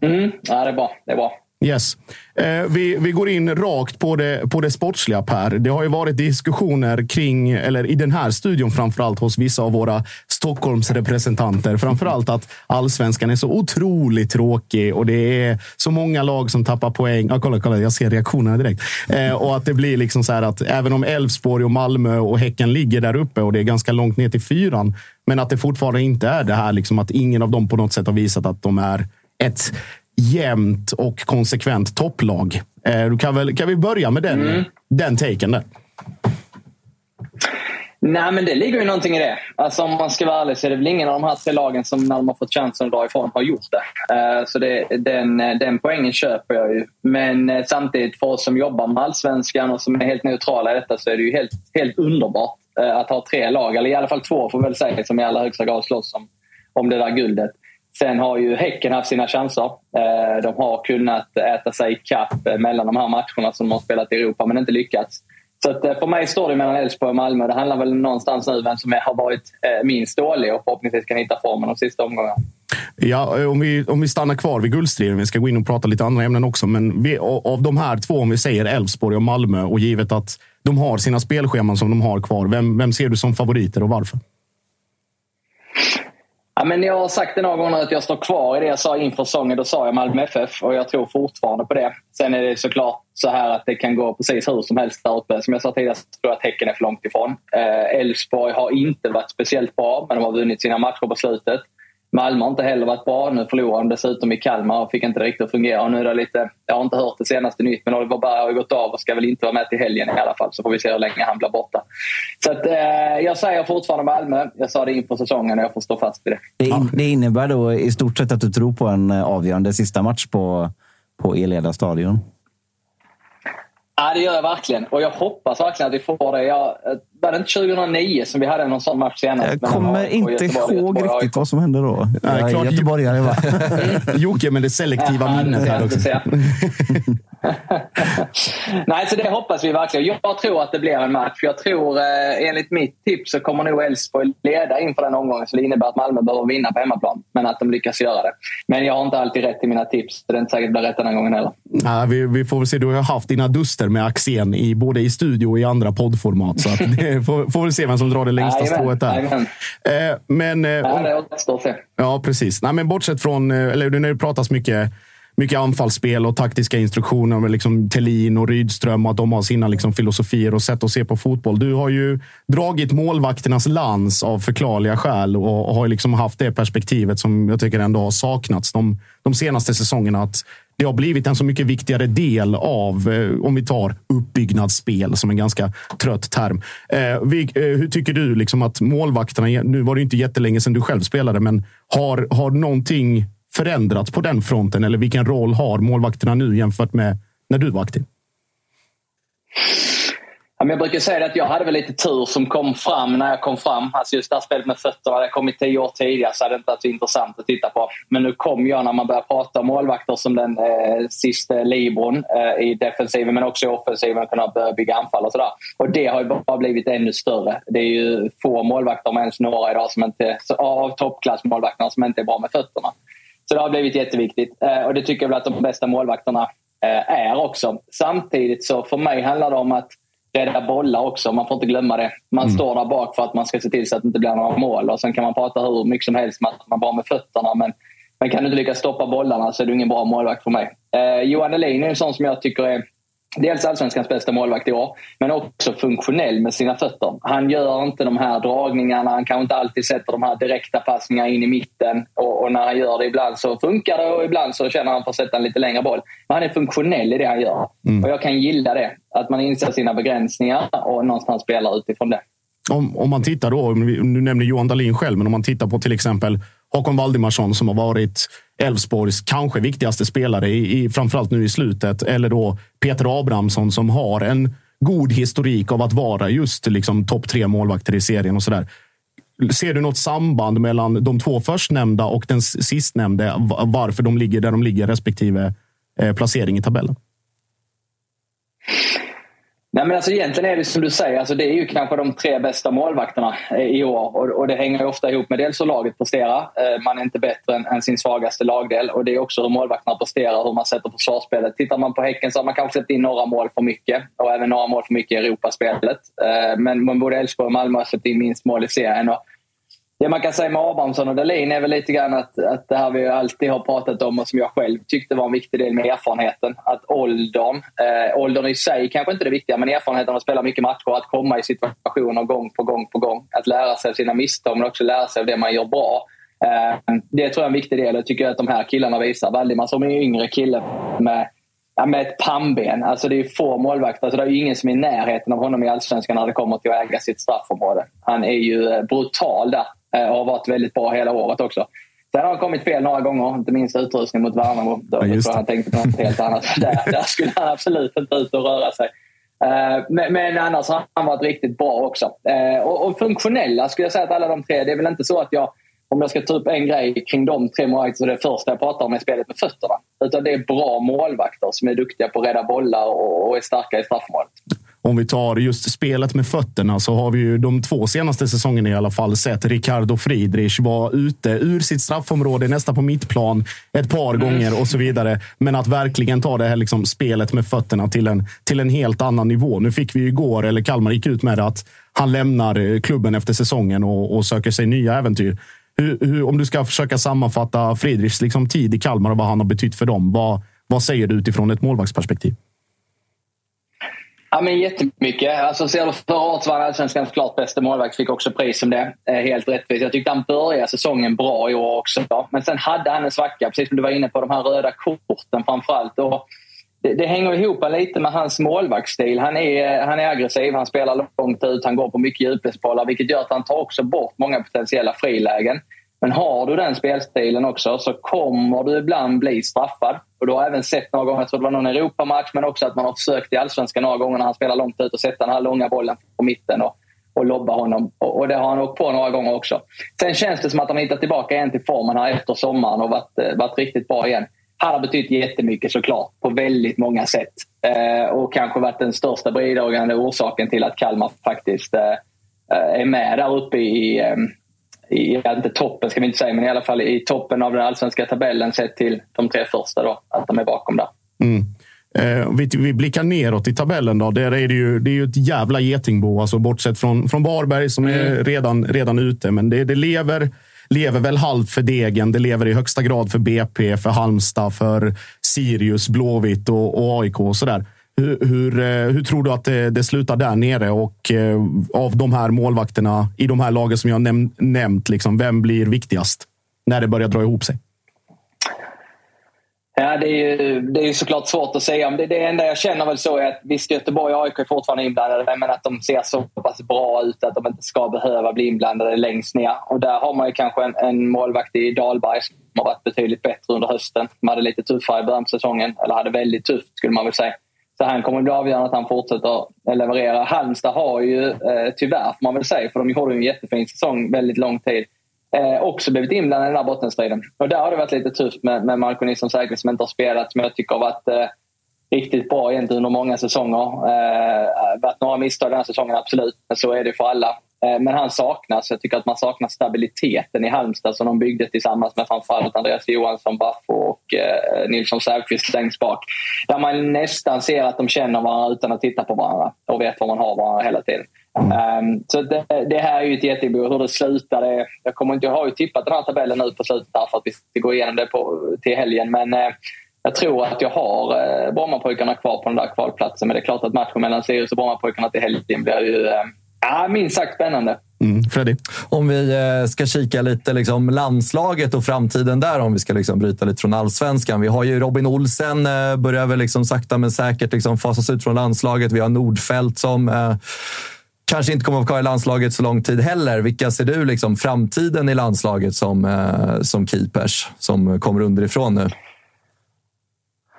Mm, ja, det är bra. Det är bra. Yes. Eh, vi, vi går in rakt på det, på det sportsliga, Per. Det har ju varit diskussioner kring, eller i den här studion framförallt, hos vissa av våra Stockholmsrepresentanter. Framförallt att allsvenskan är så otroligt tråkig och det är så många lag som tappar poäng. Ja, kolla, kolla, jag ser reaktionerna direkt. Eh, och att det blir liksom så här att även om Elfsborg och Malmö och Häcken ligger där uppe och det är ganska långt ner till fyran, men att det fortfarande inte är det här liksom att ingen av dem på något sätt har visat att de är ett jämnt och konsekvent topplag. Eh, kan, väl, kan vi börja med den, mm. den taken där? Nej, men det ligger ju någonting i det. Alltså, om man ska vara ärlig så är det väl ingen av de här tre lagen som när de har fått chansen att dra ifrån har gjort det. Uh, så det, den, den poängen köper jag ju. Men uh, samtidigt för oss som jobbar med allsvenskan och som är helt neutrala i detta så är det ju helt, helt underbart uh, att ha tre lag, eller i alla fall två får väl säga, som i allra högsta grad slåss om, om det där guldet. Sen har ju Häcken haft sina chanser. Eh, de har kunnat äta sig ikapp eh, mellan de här matcherna som de har spelat i Europa, men inte lyckats. Så att eh, för mig står det mellan Elfsborg och Malmö. Det handlar väl någonstans nu vem som har varit minst dålig och förhoppningsvis kan hitta formen de sista omgångarna. Ja, om vi, om vi stannar kvar vid guldstriden. Vi ska gå in och prata lite andra ämnen också. Men vi, av de här två, om vi säger Elfsborg och Malmö och givet att de har sina spelscheman som de har kvar. Vem, vem ser du som favoriter och varför? Ja, men jag har sagt det några gånger att jag står kvar i det jag sa inför säsongen. Då sa jag Malmö FF och jag tror fortfarande på det. Sen är det såklart så här att det kan gå precis hur som helst där uppe. Som jag sa tidigare så tror jag att Häcken är för långt ifrån. Eh, Elfsborg har inte varit speciellt bra, men de har vunnit sina matcher på slutet. Malmö har inte heller varit bra. Nu förlorade de dessutom i Kalmar och fick inte riktigt att fungera. Och nu är det lite, jag har inte hört det senaste nytt, men Oliver Berg har gått av och ska väl inte vara med till helgen i alla fall. Så får vi se hur länge han blir borta. Så att, eh, jag säger fortfarande Malmö. Jag sa det inför säsongen och jag får stå fast vid det. Det, in, det innebär då i stort sett att du tror på en eh, avgörande sista match på, på Eleda stadion? Ja, det gör jag verkligen. Och jag hoppas verkligen att vi får det. Jag, var det inte 2009 som vi hade någon sån match senast? Jag kommer inte ihåg riktigt vad som hände då. Nej, jag är göteborgare va? Jocke med det selektiva minnet här också. Nej, så det hoppas vi verkligen. Jag tror att det blir en match. Jag tror, eh, enligt mitt tips, så kommer nog Elfsborg leda inför den omgången. Så det innebär att Malmö behöver vinna på hemmaplan. Men att de lyckas göra det. Men jag har inte alltid rätt i mina tips. Så det är inte säkert det blir rätt den här gången heller. Nej, vi, vi, får väl se. Du har haft dina duster med Axén i, både i studio och i andra poddformat. Så att det får, får väl se vem som drar det längsta strået där. Eh, men, eh, ja, det återstår att se. Ja, precis. Nej, men bortsett från, eller nu pratas mycket mycket anfallsspel och taktiska instruktioner med liksom Tellin och Rydström och att de har sina liksom filosofier och sätt att se på fotboll. Du har ju dragit målvakternas lans av förklarliga skäl och, har liksom haft det perspektivet som jag tycker ändå har saknats de, de senaste säsongerna. Att det har blivit en så mycket viktigare del av, eh, om vi tar uppbyggnadsspel som en ganska trött term. Eh, vi, eh, hur tycker du liksom att målvakterna, nu var det inte jättelänge sedan du själv spelade, men har, har någonting förändrats på den fronten? Eller vilken roll har målvakterna nu jämfört med när du var aktiv? Jag brukar säga att jag hade väl lite tur som kom fram när jag kom fram. Alltså just det här spelet med fötterna, hade jag kommit tio år tidigare så hade det inte varit så intressant att titta på. Men nu kom jag när man börjar prata om målvakter som den eh, sista libron eh, i defensiven men också i offensiven och kunna börja bygga anfall och sådär. Och det har ju bara blivit ännu större. Det är ju få målvakter, om ens några idag, som inte, av toppklassmålvakterna som inte är bra med fötterna. Så det har blivit jätteviktigt eh, och det tycker jag väl att de bästa målvakterna eh, är också. Samtidigt så för mig handlar det om att rädda bollar också. Man får inte glömma det. Man mm. står där bak för att man ska se till så att det inte blir några mål. Och Sen kan man prata hur mycket som helst om att man bara med fötterna. Men, men kan du inte lyckas stoppa bollarna så är du ingen bra målvakt för mig. Eh, Johan Elin är en sån som jag tycker är dels allsvenskans bästa målvakt i år, men också funktionell med sina fötter. Han gör inte de här dragningarna, han kanske inte alltid sätter de här direkta passningarna in i mitten. Och, och, när han gör det ibland så funkar det och ibland så känner han för att sätta en lite längre boll. Men han är funktionell i det han gör. Mm. Och jag kan gilla det. Att man inser sina begränsningar och någonstans spelar utifrån det. Om, om man tittar då, du nämner Johan Dahlin själv, men om man tittar på till exempel Håkon Valdimarsson som har varit Elfsborgs kanske viktigaste spelare, i, i, framförallt nu i slutet. Eller då Peter Abrahamsson som har en god historik av att vara just liksom, topp tre målvakter i serien och sådär. Ser du något samband mellan de två förstnämnda och den sistnämnde? Varför de ligger där de ligger respektive eh, placering i tabellen? Nej, men alltså egentligen är det som du säger, alltså det är ju kanske de tre bästa målvakterna eh, i år. Och, och det hänger ofta ihop med dels hur laget presterar. Eh, man är inte bättre än, än, sin svagaste lagdel. Och det är också hur målvakterna presterar, hur man sätter försvarsspelet. Tittar man på Häcken så har man kanske släppt in några mål för mycket. Och även några mål för mycket i Europaspelet. Eh, men, men både Elfsborg och Malmö har släppt in minst mål i serien. Och det man kan säga med Abrahamsson och Dahlin är väl lite grann att, att det här vi alltid har pratat om och som jag själv tyckte var en viktig del med erfarenheten. Att åldern, eh, åldern i sig kanske inte är det viktiga, men erfarenheten av att spela mycket matcher, att komma i situationer gång på gång på gång. Att lära sig av sina misstag men också lära sig av det man gör bra. Eh, det tror jag är en viktig del. och tycker jag att de här killarna visar. Valdimar som är en yngre kille med med ett pannben. Alltså det är få målvakter. Alltså det är ingen som är i närheten av honom i Allsvenskan när det kommer till att äga sitt straffområde. Han är ju eh, brutal där och har varit väldigt bra hela året också. Sen har han kommit fel några gånger, inte minst utrustning mot Värnamo. Då ja, han tänkte på något helt annat. där, där skulle han absolut inte ut och röra sig. Eh, men, men annars har han varit riktigt bra också. Och, och funktionella skulle jag säga att alla de tre. Det är väl inte så att jag om jag ska ta upp en grej kring de tre målvakterna så det första jag pratar om är spelet med fötterna. Utan det är bra målvakter som är duktiga på att rädda bollar och är starka i straffområdet. Om vi tar just spelet med fötterna så har vi ju de två senaste säsongerna i alla fall sett Ricardo Friedrich vara ute ur sitt straffområde, nästan på mittplan, ett par mm. gånger och så vidare. Men att verkligen ta det här liksom spelet med fötterna till en, till en helt annan nivå. Nu fick vi ju igår, eller Kalmar gick ut med det, att han lämnar klubben efter säsongen och, och söker sig nya äventyr. Hur, hur, om du ska försöka sammanfatta Friedrichs liksom tid i Kalmar och vad han har betytt för dem. Vad, vad säger du utifrån ett målvaktsperspektiv? Ja, men jättemycket. Alltså, ser du förra året var han allsvenskans klart bästa målvakt. Fick också pris som det. Eh, helt rättvist. Jag tyckte han började säsongen bra i år också. Men sen hade han en svacka, precis som du var inne på, de här röda korten framförallt. Och det, det hänger ihop lite med hans målvaktsstil. Han är, han är aggressiv, han spelar långt ut, han går på mycket djupledsbollar vilket gör att han tar också bort många potentiella frilägen. Men har du den spelstilen också så kommer du ibland bli straffad. Och du har även sett några gånger, jag tror det var någon Europamatch, men också att man har försökt i Allsvenskan några gånger när han spelar långt ut och sätta den här långa bollen på mitten och, och lobba honom. Och, och det har han åkt på några gånger också. Sen känns det som att han hittat tillbaka igen till formen här efter sommaren och varit, eh, varit riktigt bra igen han har betytt jättemycket såklart på väldigt många sätt. Eh, och kanske varit den största bidragande orsaken till att Kalmar faktiskt eh, eh är med där uppe i, eh, i, inte toppen ska vi inte säga, men i alla fall i toppen av den allsvenska tabellen sett till de tre första. Då, att de är bakom där. Mm. Eh, vi, vi blickar neråt i tabellen. Då. Där är det, ju, det är ju ett jävla getingbo, alltså, bortsett från, från Varberg som mm. är redan, redan ute. Men det, det lever lever väl halvt för Degen. Det lever i högsta grad för BP, för Halmstad, för Sirius, Blåvitt och, och AIK och sådär. Hur, hur, eh, hur, tror du att det, det, slutar där nere? Och eh, av de här målvakterna i de här lagen som jag näm nämnt, liksom, vem blir viktigast när det börjar dra ihop sig? Ja, det är ju det är såklart svårt att säga. Det, det enda jag känner väl så är att visst, Göteborg och AIK är fortfarande inblandade men att de ser så pass bra ut att de inte ska behöva bli inblandade längst ner. Och där har man ju kanske en, en målvakt i Dahlberg som har varit betydligt bättre under hösten. De hade lite tuffare i början på säsongen, eller hade väldigt tufft skulle man väl säga. Så han kommer att bli avgörande att han fortsätter leverera. Halmstad har ju eh, tyvärr, får man väl säga, för de gjorde en jättefin säsong väldigt lång tid eh, också blivit inblandade i den här bottenstriden. Och där har det varit lite tufft med, med Marco Nilsson Säkert som inte har spelat, som jag tycker har varit eh, riktigt bra egentligen under många säsonger. Eh, varit några misstag den här säsongen, absolut. Men så är det för alla. Eh, men han saknas. Jag tycker att man saknar stabiliteten i Halmstad som de byggde tillsammans med framförallt Andreas Johansson, Baffo och eh, Nilsson Säfqvist längst bak. Där man nästan ser att de känner varandra utan att titta på varandra och vet var man har varandra hela tiden. Um, så det, det, här är ju ett jättebehov. Hur det slutar, det, jag, kommer inte, jag har ju tippat den här tabellen nu på slutet för att vi ska gå igenom det på, till helgen. Men eh, jag tror att jag har eh, Brommapojkarna kvar på den där kvalplatsen. Men det är klart att matchen mellan Sirius och Brommapojkarna till helgen blir ju eh, uh, minst sagt spännande. Mm, Freddy? Om vi ska kika lite liksom landslaget och framtiden där, om vi ska liksom bryta lite från allsvenskan. Vi har ju Robin Olsen, börjar väl liksom sakta men säkert liksom fasas ut från landslaget. Vi har Nordfeldt som kanske inte kommer att vara kvar i landslaget så lång tid heller. Vilka ser du liksom framtiden i landslaget som, eh, som keepers som kommer underifrån nu?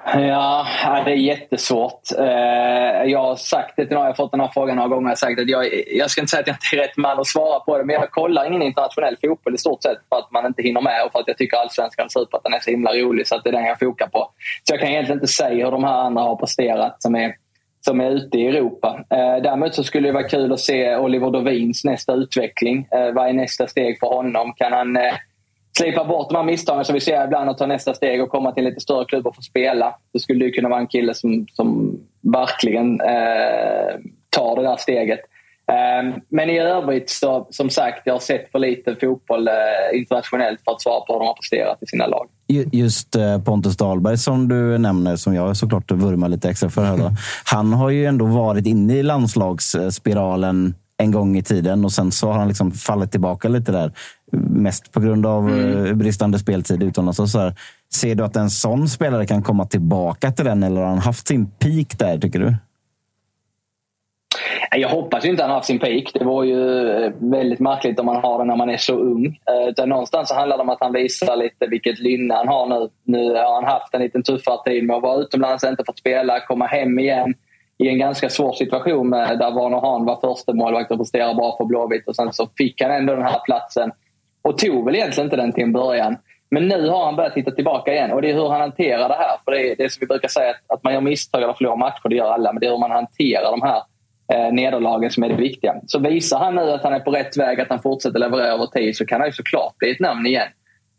Ja, det är jättesvårt. Eh, jag har sagt det till några, jag har fått den här frågan några gånger. Jag, har sagt att jag, jag ska inte säga att jag inte är rätt man att svara på det, men jag kollar ingen internationell fotboll i stort sett för att man inte hinner med och för att jag tycker allsvenskan ser ut att den är så himla rolig så att det är den jag fokar på. Så jag kan egentligen inte säga hur de här andra har presterat som är, som är ute i Europa. Eh, däremot så skulle det vara kul att se Oliver Dovins nästa utveckling. Eh, vad är nästa steg för honom? Kan han slipa bort de här misstagen som vi ser ibland och ta nästa steg och komma till en lite större klubb och få spela. Då skulle det kunna vara en kille som, som verkligen eh, tar det där steget. Eh, men i övrigt, så, som sagt, jag har sett för lite fotboll eh, internationellt för att svara på hur de har presterat i sina lag. Just eh, Pontus Dahlberg som du nämner, som jag såklart vurmar lite extra för. Här då. Han har ju ändå varit inne i landslagsspiralen en gång i tiden och sen så har han liksom fallit tillbaka lite där. Mest på grund av mm. Eh, bristande speltid utomlands. Och så här. Ser du att en sån spelare kan komma tillbaka till den eller har han haft sin peak där, tycker du? Jag hoppas ju inte han har haft sin peak. Det vore ju eh, väldigt märkligt om man har den när man är så ung. Eh, utan någonstans så handlar det om att han visar lite vilket lynne han har nu. Nu har han haft en lite tuffare tid med att vara utomlands, inte fått spela, komma hem igen i en ganska svår situation med, där Warner Hahn var första målvakt och presterade bra för Blåvitt. Och sen så fick han ändå den här platsen och tog väl egentligen inte den till en början. Men nu har han börjat titta tillbaka igen och det är hur han hanterar det här. För det är, det är som vi brukar säga, att, att man gör misstag eller förlorar matcher, det gör alla. Men det är hur man hanterar de här eh, nederlagen som är det viktiga. Så visar han nu att han är på rätt väg, att han fortsätter leverera över tid, så kan han ju såklart bli ett namn igen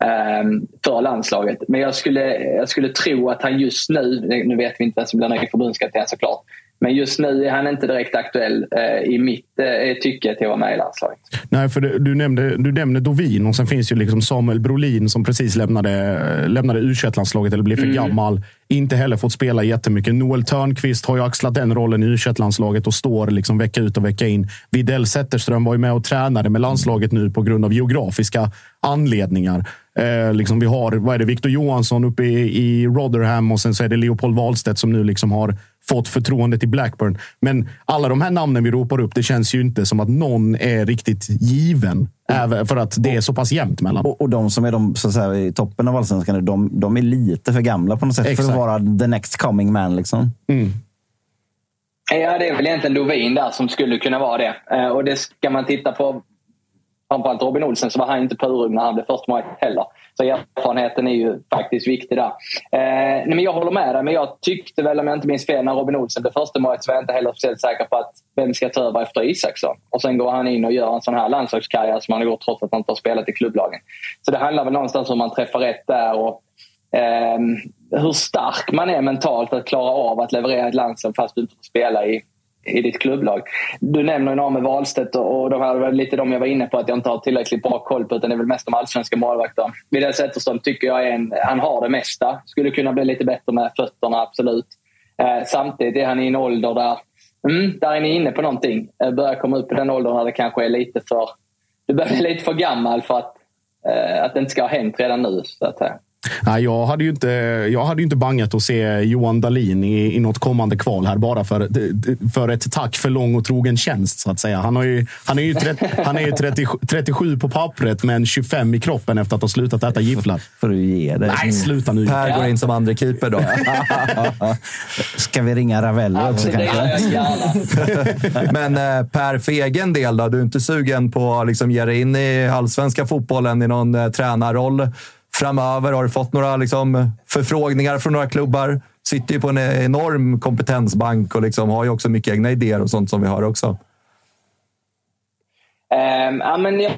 eh, för landslaget. Men jag skulle, jag skulle tro att han just nu, nu vet vi inte vem som blir ny förbundskapten såklart, men just nu är han inte direkt aktuell eh, i mitt eh, tycke till att vara med i landslaget. Nej, för det, du, nämnde, du nämnde Dovin och sen finns ju liksom Samuel Brolin som precis lämnade, lämnade u landslaget eller blev för mm. gammal. Inte heller fått spela jättemycket. Noel Törnqvist har ju axlat den rollen i u landslaget och står liksom vecka ut och vecka in. Videll Zetterström var ju med och tränade med landslaget nu på grund av geografiska anledningar. Eh, liksom vi har vad är det, Victor Johansson uppe i, i Rotherham och sen så är det Leopold Wahlstedt som nu liksom har fått förtroendet i Blackburn. Men alla de här namnen vi ropar upp, det känns ju inte som att någon är riktigt given. Även för att det är så pass jämnt mellan. Och, och de som är de, så att säga, i toppen av allsvenskan, de, de är lite för gamla på något sätt Exakt. för att vara the next coming man. Liksom. Mm. Ja, det är väl egentligen Lovin där som skulle kunna vara det. Eh, och det ska man titta på framförallt Robin Olsen så var han inte purung när han blev första heller. Så erfarenheten är ju faktiskt viktig där. Eh, nej, men jag håller med dig, men jag tyckte väl, om jag inte minns fel, när Robin Olsen blev första målet så var jag inte heller speciellt säker på att vem ska ta över efter Isaksson? Och sen går han in och gör en sån här landslagskarriär som han har gjort trots att han inte har spelat i klubblagen. Så det handlar väl någonstans om man träffar rätt där och eh, hur stark man är mentalt att klara av att leverera ett landslag fast du inte får spela i i ditt klubblag. Du nämner några med Wahlstedt och de här var lite de jag var inne på att jag inte har tillräckligt bra koll på utan det är väl mest de allsvenska målvakterna. Widell Zetterström tycker jag är en, han har det mesta. Skulle kunna bli lite bättre med fötterna, absolut. Eh, samtidigt är han i en ålder där, mm, där är ni inne på någonting. Eh, börjar komma upp i den åldern när det kanske är lite för, du börjar bli lite för gammal för att, eh, att det inte ska ha hänt redan nu. Så att, eh. Nej, jag hade ju inte, jag hade inte bangat att se Johan Dahlin i, i något kommande kval här bara för, för ett tack för lång och trogen tjänst. så att säga. Han, har ju, han är ju, 30, han är ju 30, 37 på pappret men 25 i kroppen efter att ha slutat äta gifflar. Får du ge dig. Nej, sluta nu. Per går in som andra keeper då. Ska vi ringa Ravelli också kanske? men eh, Per, för egen del då? Du är inte sugen på att liksom, ge dig in i allsvenska fotbollen i någon eh, tränarroll? Framöver? Har du fått några liksom, förfrågningar från några klubbar? Sitter ju på en enorm kompetensbank och liksom har ju också mycket egna idéer och sånt som vi har också. Eh, ja, men jag,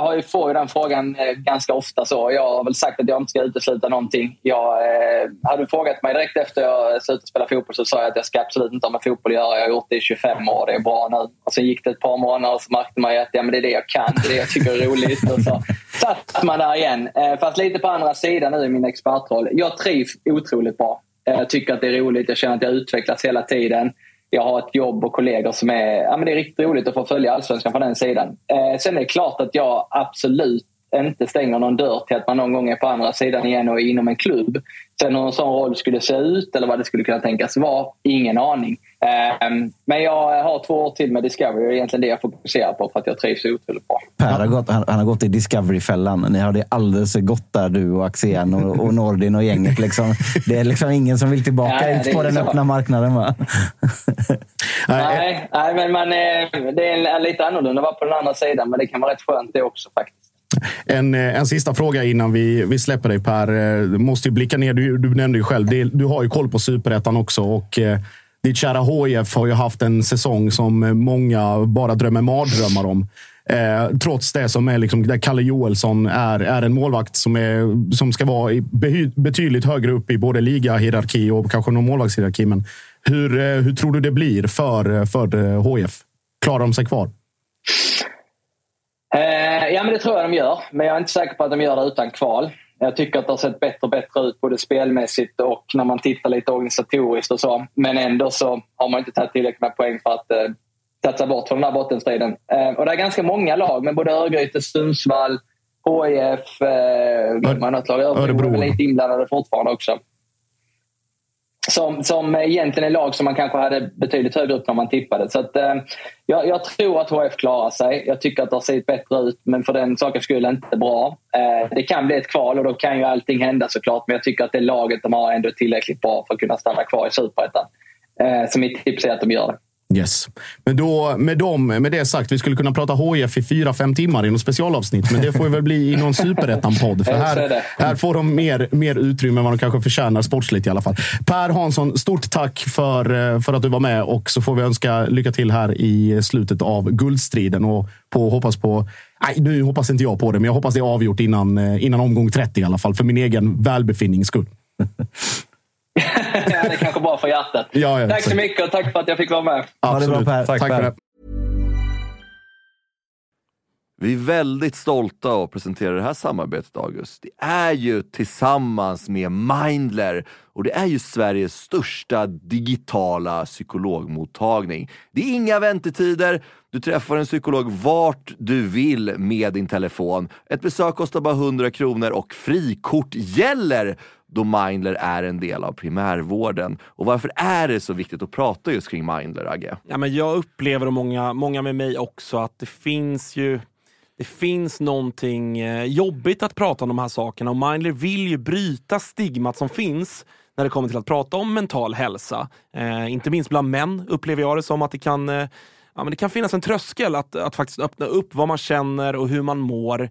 har ju får ju den frågan eh, ganska ofta. så. Jag har väl sagt att jag inte ska utesluta någonting. Jag, eh, hade du frågat mig direkt efter jag slutade spela fotboll så sa jag att jag ska absolut inte ha med fotboll att göra. Jag har gjort det i 25 år. Det är bra nu. Och sen gick det ett par månader och så märkte man att ja, men det är det jag kan. Det är det jag tycker är roligt. Och så satt man där igen. Eh, fast lite på andra sidan nu i min expertroll. Jag trivs otroligt bra. Eh, jag tycker att det är roligt. Jag känner att jag utvecklas hela tiden jag har ett jobb och kollegor som är... Ja, men det är riktigt roligt att få följa allsvenskan från den sidan. Eh, sen är det klart att jag absolut inte stänger någon dörr till att man någon gång är på andra sidan igen och är inom en klubb. Sen hur en sån roll skulle se ut eller vad det skulle kunna tänkas vara, ingen aning. Um, men jag har två år till med Discovery och egentligen det jag fokuserar på för att jag trivs otroligt bra. Per har gått, han, han har gått i Discovery-fällan. Ni har det alldeles gott där, du och Axén och, och Nordin och gänget. Liksom. Det är liksom ingen som vill tillbaka Ja, ut det på är den så. öppna marknaden. Va? Nej, nej men man, är- det är lite annorlunda att vara på den andra sidan men det kan vara rätt skönt det också faktiskt. En, eh, en sista fråga innan vi, vi släpper dig Per. Eh, du måste ju blicka ner. Du, du nämnde ju själv, det, du har ju koll på superettan också. Och, eh, ditt kära HIF har ju haft en säsong som många bara drömmer mardrömmar om. Eh, trots det som är liksom, där Kalle Joelsson är, är en målvakt som, är, som ska vara betydligt högre upp i både ligahierarki och kanske någon målvaktshierarki. Men hur, eh, hur tror du det blir för, för eh, HIF? Klarar de sig kvar? Eh, ja, men det tror jag de gör. Men jag är inte säker på att de gör det utan kval. Jag tycker att det har sett bättre och bättre ut både spelmässigt och när man tittar lite organisatoriskt och så. Men ändå så har man inte tagit tillräckligt med poäng för att eh, sig bort från den här bottenstriden. Eh, och det är ganska många lag med både Örgryte, Sundsvall, HIF, eh, glömmer jag något lag? Örebro Örebro. lite inblandade fortfarande också. Som, som egentligen är lag som man kanske hade betydligt högre upp när man tippade. Så att, eh, jag, jag tror att HF klarar sig. Jag tycker att det har sett bättre ut, men för den sakens skull inte bra. Eh, det kan bli ett kval och då kan ju allting hända såklart. Men jag tycker att det laget de har ändå är tillräckligt bra för att kunna stanna kvar i Superettan. Eh, så mitt tips är att de gör det. Yes. Men då, med, dem, med det sagt, vi skulle kunna prata HIF i fyra, fem timmar i något specialavsnitt. Men det får ju väl bli i någon superettan-podd. För här, här får de mer, mer utrymme än vad de kanske förtjänar sportsligt i alla fall. Per Hansson, stort tack för, eh, för att du var med och så får vi önska lycka till här i slutet av guldstriden och på, hoppas på Nej, nu hoppas inte jag på det, men jag hoppas det är avgjort innan, eh, innan omgång 30 i alla fall. För min egen välbefinnings skull. ja, det är kanske bra för hjärtat. Ja, ja, tack så mycket och tack för att jag fick vara med. Bra, Absolut. Per. Tack, Tack, för det. Vi är väldigt stolta att presentera det här samarbetet, August. Det är ju tillsammans med Mindler och det är ju Sveriges största digitala psykologmottagning. Det är inga väntetider. Du träffar en psykolog vart du vill med din telefon. Ett besök kostar bara 100 kronor och frikort gäller då Mindler är en del av primärvården. Och varför är det så viktigt att prata just kring Mindler, Agge? Ja, men jag upplever, och många, många med mig också, att det finns ju det finns någonting eh, jobbigt att prata om de här sakerna och Mindler vill ju bryta stigmat som finns när det kommer till att prata om mental hälsa. Eh, inte minst bland män upplever jag det som att det kan, eh, ja, men det kan finnas en tröskel att, att faktiskt öppna upp vad man känner och hur man mår.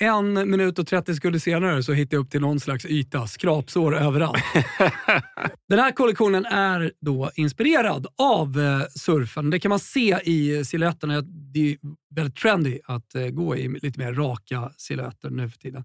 En minut och 30 sekunder senare så hittade jag upp till någon slags yta, skrapsår överallt. Den här kollektionen är då inspirerad av eh, surfen. Det kan man se i silhuetterna. Det är väldigt trendy att eh, gå i lite mer raka silhuetter nu för tiden.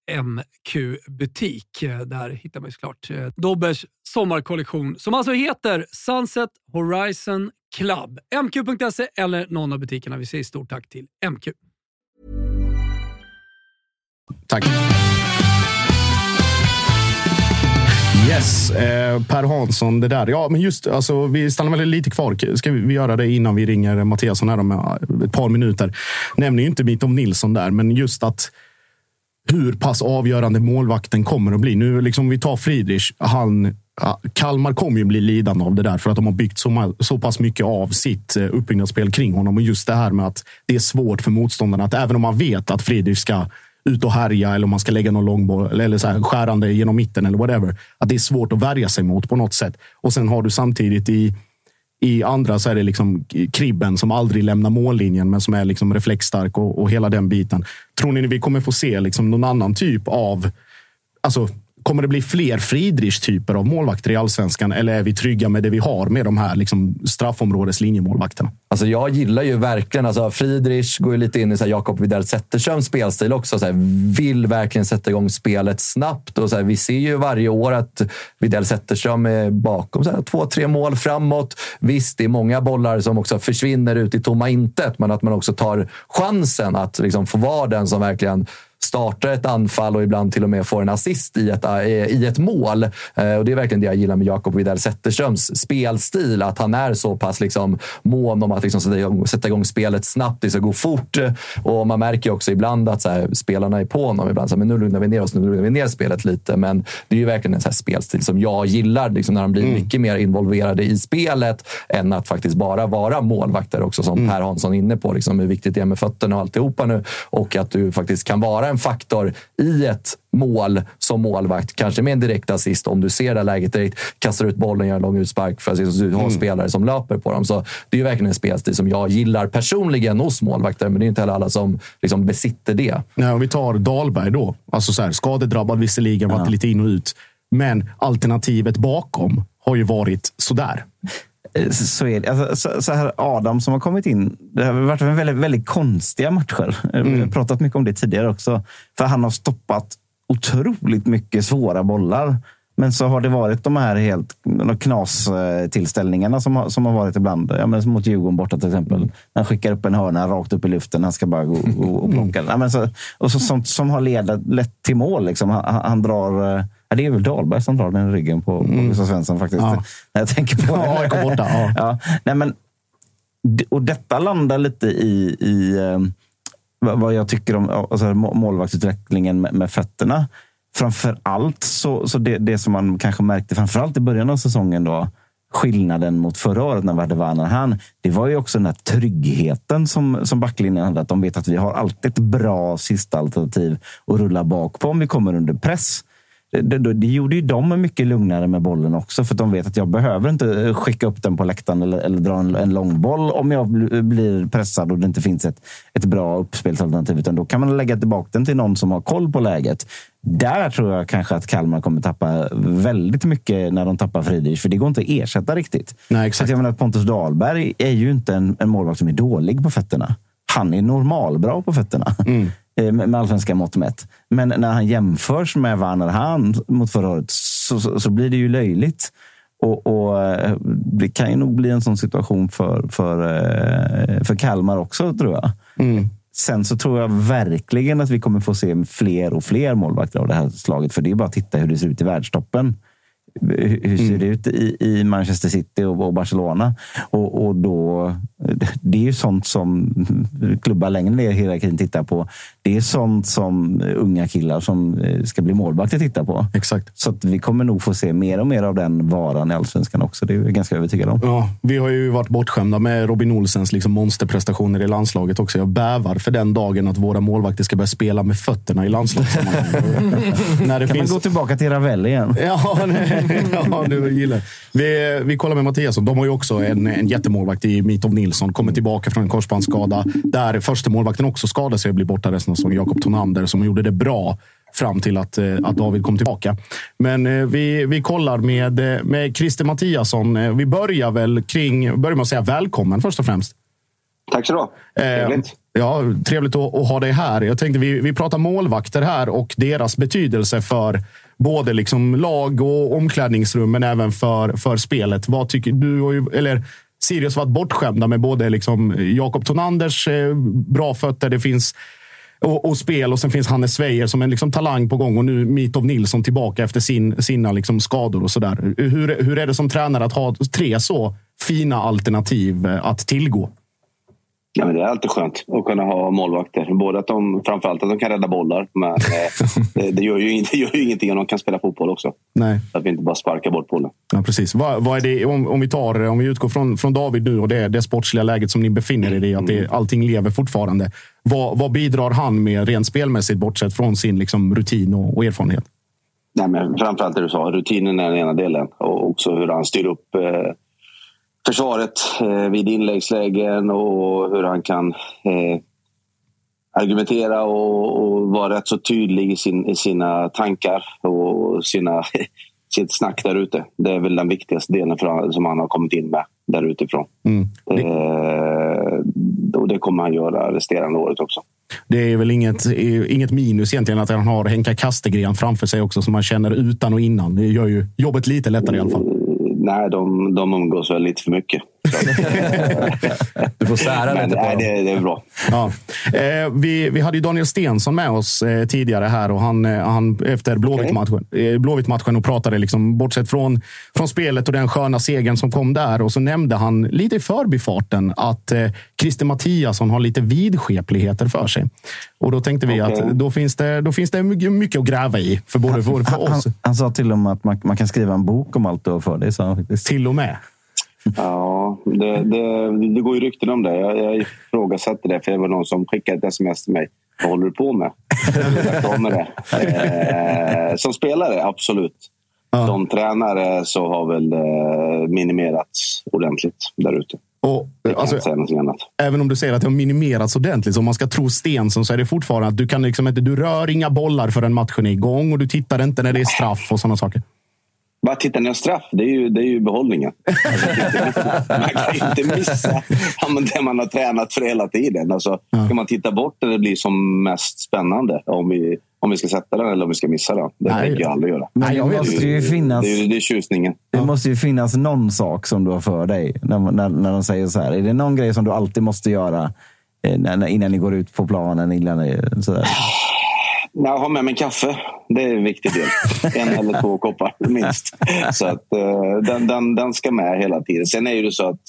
MQ-butik. Eh, där hittar man ju såklart eh, Dobbers sommarkollektion som alltså heter Sunset Horizon Club. MQ.se eller någon av butikerna. Vi säger stort tack till MQ. Tack. Yes, eh, Per Hansson, det där. Ja, men just alltså, vi stannar väl lite kvar. Ska vi, vi göra det innan vi ringer Mattiasson här eh, om ett par minuter? Nämner ju inte Mitov Nilsson där, men just att hur pass avgörande målvakten kommer att bli. Nu liksom vi tar Friedrich. Han, Kalmar kommer ju bli lidande av det där för att de har byggt så, så pass mycket av sitt eh, uppbyggnadsspel kring honom. Och just det här med att det är svårt för motståndarna att även om man vet att Friedrich ska ut och härja eller om man ska lägga någon långboll eller, eller så här, skärande genom mitten eller whatever. Att det är svårt att värja sig mot på något sätt. Och sen har du samtidigt i i andra så är det liksom Kribben som aldrig lämnar mållinjen, men som är liksom reflexstark och, och hela den biten. Tror ni vi kommer få se liksom någon annan typ av... Alltså, kommer det bli fler Friedrich-typer av målvakter i allsvenskan? Eller är vi trygga med det vi har med de här liksom straffområdeslinjemålvakterna? Alltså jag gillar ju verkligen, alltså Friedrich går ju lite in i så här Jakob Widell Zetterströms spelstil också. Så här, vill verkligen sätta igång spelet snabbt. Och så här, vi ser ju varje år att Widell Zetterström är bakom så här, två, tre mål framåt. Visst, det är många bollar som också försvinner ut i tomma intet, men att man också tar chansen att liksom få vara den som verkligen startar ett anfall och ibland till och med får en assist i ett, i ett mål. Och Det är verkligen det jag gillar med Jakob Widell Zetterströms spelstil. Att han är så pass liksom mån om att liksom sätta, igång, sätta igång spelet snabbt. Det ska gå fort. Och Man märker också ibland att här, spelarna är på honom. Ibland så här, men nu lugnar vi ner oss, nu lugnar vi ner spelet lite. Men det är ju verkligen en så spelstil som jag gillar. Liksom när de blir mm. mycket mer involverade i spelet än att faktiskt bara vara målvakter också, som mm. Per Hansson är inne på. Liksom hur viktigt det är med fötterna och alltihopa nu. Och att du faktiskt kan vara en faktor i ett mål som målvakt. Kanske med en direkt assist om du ser det läget direkt. Kastar ut bollen, gör en lång utspark för att du har mm. spelare som löper på dem. Så det är ju verkligen en spelstil som jag gillar personligen hos målvakter, men det är inte heller alla som liksom besitter det. Nej, om vi tar Dahlberg då. Alltså så här, skadedrabbad visserligen, varit ja. lite in och ut. Men alternativet bakom har ju varit sådär. Eh, så, är det. Alltså, så, här Adam som har kommit in. Det har varit väldigt, väldigt konstiga matcher. Mm. Vi har pratat mycket om det tidigare också. För han har stoppat otroligt mycket svåra bollar. Men så har det varit de här helt knastillställningarna som, som har varit ibland. Ja, men mot Djurgården borta till exempel. Han skickar upp en hörna rakt upp i luften. Han ska bara gå, gå och plocka Ja, men så, och så, sånt som har ledat, lett till mål. Liksom. Han, han drar... Ja, det är väl Dahlberg som drar den ryggen på, på Gustav Svensson faktiskt. Ja. När jag tänker på det. Ja, jag borta. Ja. ja. Nej, men, och detta landar lite i, i eh, vad jag tycker om alltså, målvaktsutvecklingen med, med fötterna. Framför allt så, så det, det som man kanske märkte framför allt i början av säsongen då, skillnaden mot förra året när vi hade Vanahan, det var ju också den här tryggheten som, som backlinjen hade. Att de vet att vi har alltid ett bra sista alternativ att rulla bak på om vi kommer under press det, det, det gjorde ju dem mycket lugnare med bollen också. För de vet att jag behöver inte skicka upp den på läktaren eller, eller dra en, en långboll om jag blir pressad och det inte finns ett, ett bra uppspelsalternativ. Utan då kan man lägga tillbaka den till någon som har koll på läget. Där tror jag kanske att Kalmar kommer tappa väldigt mycket när de tappar Friedrich. För det går inte att ersätta riktigt. Nej, exakt. Så jag menar, Pontus Dahlberg är ju inte en, en målvakt som är dålig på fötterna. Han är normalbra på fötterna. Mm. Eh, med allsvenska mått mätt. Men när han jämförs med Werner Hahn mot förra året så, så, så, blir det ju löjligt. Och, och, eh, Det kan ju nog bli en sån situation för, för, eh, för Kalmar också, tror jag. Mm. Sen så tror jag verkligen att vi kommer få se fler och fler målvakter av det här slaget. För det är bara att titta hur det ser ut i världstoppen hur ser mm. det ut i, i Manchester City och, och Barcelona? Och, och, då, det är ju sånt som klubbar längre ner i hierarkin tittar på. Det är sånt som unga killar som eh, ska bli målvakter tittar på. Exakt. Så vi kommer nog få se mer och mer av den varan i allsvenskan också. Det är jag ganska övertygad om. Ja, vi har ju varit bortskämda med Robin Olsens liksom monsterprestationer i landslaget också. Jag bävar för den dagen att våra målvakter ska börja spela med fötterna i landslagssammanhang. När det kan finns... man gå tillbaka till Ravelli igen? Ja, nej, ja du gillar. Vi, vi kollar med Mattiasson. De har ju också en, en jättemålvakt i Mitov Nilsson. Kommer tillbaka från en korsbandsskada. Där första målvakten också skadade sig och blir borta resten av säsongen. Jakob Tonander som gjorde det bra fram till att, eh, att David kom tillbaka. Men eh, vi, vi kollar med, eh, med Christer Mattiasson. Vi börjar väl kring, börjar med att säga välkommen först och främst. Tack så du ha. Trevligt. Ja, trevligt att, att, ha dig här. Jag tänkte vi, vi pratar målvakter här och deras betydelse för både liksom lag och omklädningsrum, men även för, för spelet. Vad tycker du? Eller Sirius varit bortskämda med både liksom Jakob Tonanders bra fötter. Det finns och, och, spel och sen finns Hannes Sveijer som en liksom talang på gång och nu Mitov Nilsson tillbaka efter sin, sina liksom skador och sådär. Hur, hur är det som tränare att ha tre så fina alternativ eh, att tillgå? Ja, men det är alltid skönt att kunna ha målvakter. Både att de, framförallt att de kan rädda bollar, men eh, det, det, gör ju, det gör ju ingenting om de kan spela fotboll också. Nej. Att vi inte bara sparkar bort bollen. Ja, precis. Vad, vad är det, om, om, vi tar, om vi utgår från, från David nu och det, det sportsliga läget som ni befinner er i, att det, mm. allting lever fortfarande. Vad, vad bidrar han med rent spelmässigt, bortsett från sin liksom, rutin och, och erfarenhet? Nej, men framförallt det du sa, rutinen är den ena delen och också hur han styr upp eh, försvaret eh, vid inläggslägen och hur han kan eh, argumentera och, och, vara rätt så tydlig i, sin, i sina tankar och sina, sitt snack där ute. Det är väl den viktigaste delen för, som han har kommit in med där utifrån. Mm. Eh, och det kommer han göra resterande året också. Det är väl inget, inget minus egentligen att han har Henka Kastegren framför sig också som man känner utan och innan. Det gör ju jobbet lite lättare i alla fall nej, de, de umgås väl lite för mycket. Du får sära lite på nej, det, det är bra. Ja. Eh, vi, vi hade ju Daniel Stensson med oss eh, tidigare här och han, eh, han efter Blåvitt-matchen eh, Blåvitt-matchen och pratade liksom, bortsett från, från spelet och den sköna segern som kom där. Och så nämnde han lite i förbifarten att eh, Christer Mattiasson har lite vidskepligheter för sig. Och då tänkte vi Okej. att då finns det, då finns det mycket, att gräva i för både för, för Han, oss. han sa till och med att man, man kan skriva en bok om allt du har för dig. Så han faktiskt. Till och med. Ja, det, det, det går ju rykten om det. Jag, jag ifrågasätter det, för det var någon som skickade ett sms till mig. Vad håller du på med? Jag kommer det. Eh, som spelare, absolut. Som tränare så har väl eh, minimerats ordentligt där ute. Och, alltså. Även om du säger att det har minimerats ordentligt, så om man ska tro Stensson så är det fortfarande att du kan liksom inte, du rör inga bollar förrän matchen är igång och du tittar inte när det är straff och sådana saker. Bara titta ner straff, det är ju, det är ju behållningen. Alltså, man kan ju inte missa ja, det man har tränat för hela tiden. Alltså, Ska man titta bort när det blir som mest spännande? Om vi, om vi ska sätta den eller om vi ska missa den. Det Nej. tänker jag aldrig göra. Men det måste ju finnas... Det är, det är tjusningen. Det måste ju finnas någon sak som du har för dig. När, när, när de säger så här. Är det någon grej som du alltid måste göra eh, innan ni går ut på planen? Innan ni, sådär? Jag har med mig kaffe. Det är en viktig del. En eller två koppar minst. Så att, eh, den, den, den ska med hela tiden. Sen är det så att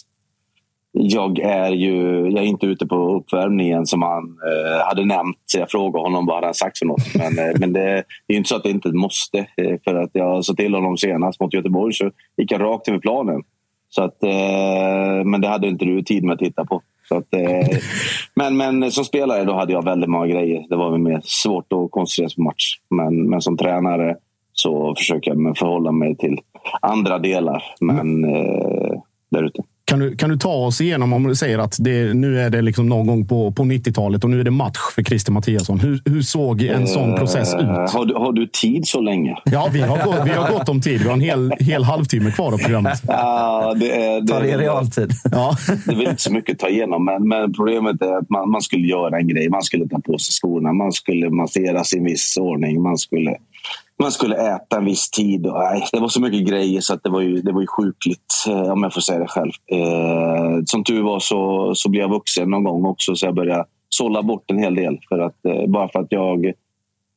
jag är ju jag är inte ute på uppvärmningen som han eh, hade nämnt. Så jag frågade honom vad han hade sagt för något. Men, eh, men det, det är ju inte så att det inte måste. Eh, för att jag sa till honom senast mot Göteborg så gick jag rakt över planen. Så att, eh, men det hade inte du tid med att titta på. Så att, eh, men, men som spelare då hade jag väldigt många grejer. Det var mer svårt att koncentrera sig på match. Men, men som tränare så försöker jag förhålla mig till andra delar. Men eh, där ute. Kan du, kan du ta oss igenom, om du säger att det, nu är det liksom någon gång på, på 90-talet och nu är det match för Christer Mattiasson. Hur, hur såg en sån process ut? Eh, Har du, har du tid så länge? Ja, vi har, gått, vi har gått om tid. Vi har en hel, hel halvtimme kvar av programmet. Ja, det, är, Ta det i realtid. Ja. det är väl inte så mycket att ta igenom, men, men problemet är att man, man skulle göra en grej. Man skulle ta på sig skorna, man skulle masseras i en viss ordning, man skulle, man skulle äta en viss tid. Och, nej, det var så mycket grejer så att det var ju, det var ju sjukligt, eh, om jag får säga det själv. Eh, som tur var så, så blev jag vuxen någon gång också, så jag började sålla bort en hel del. För att, eh, bara för att jag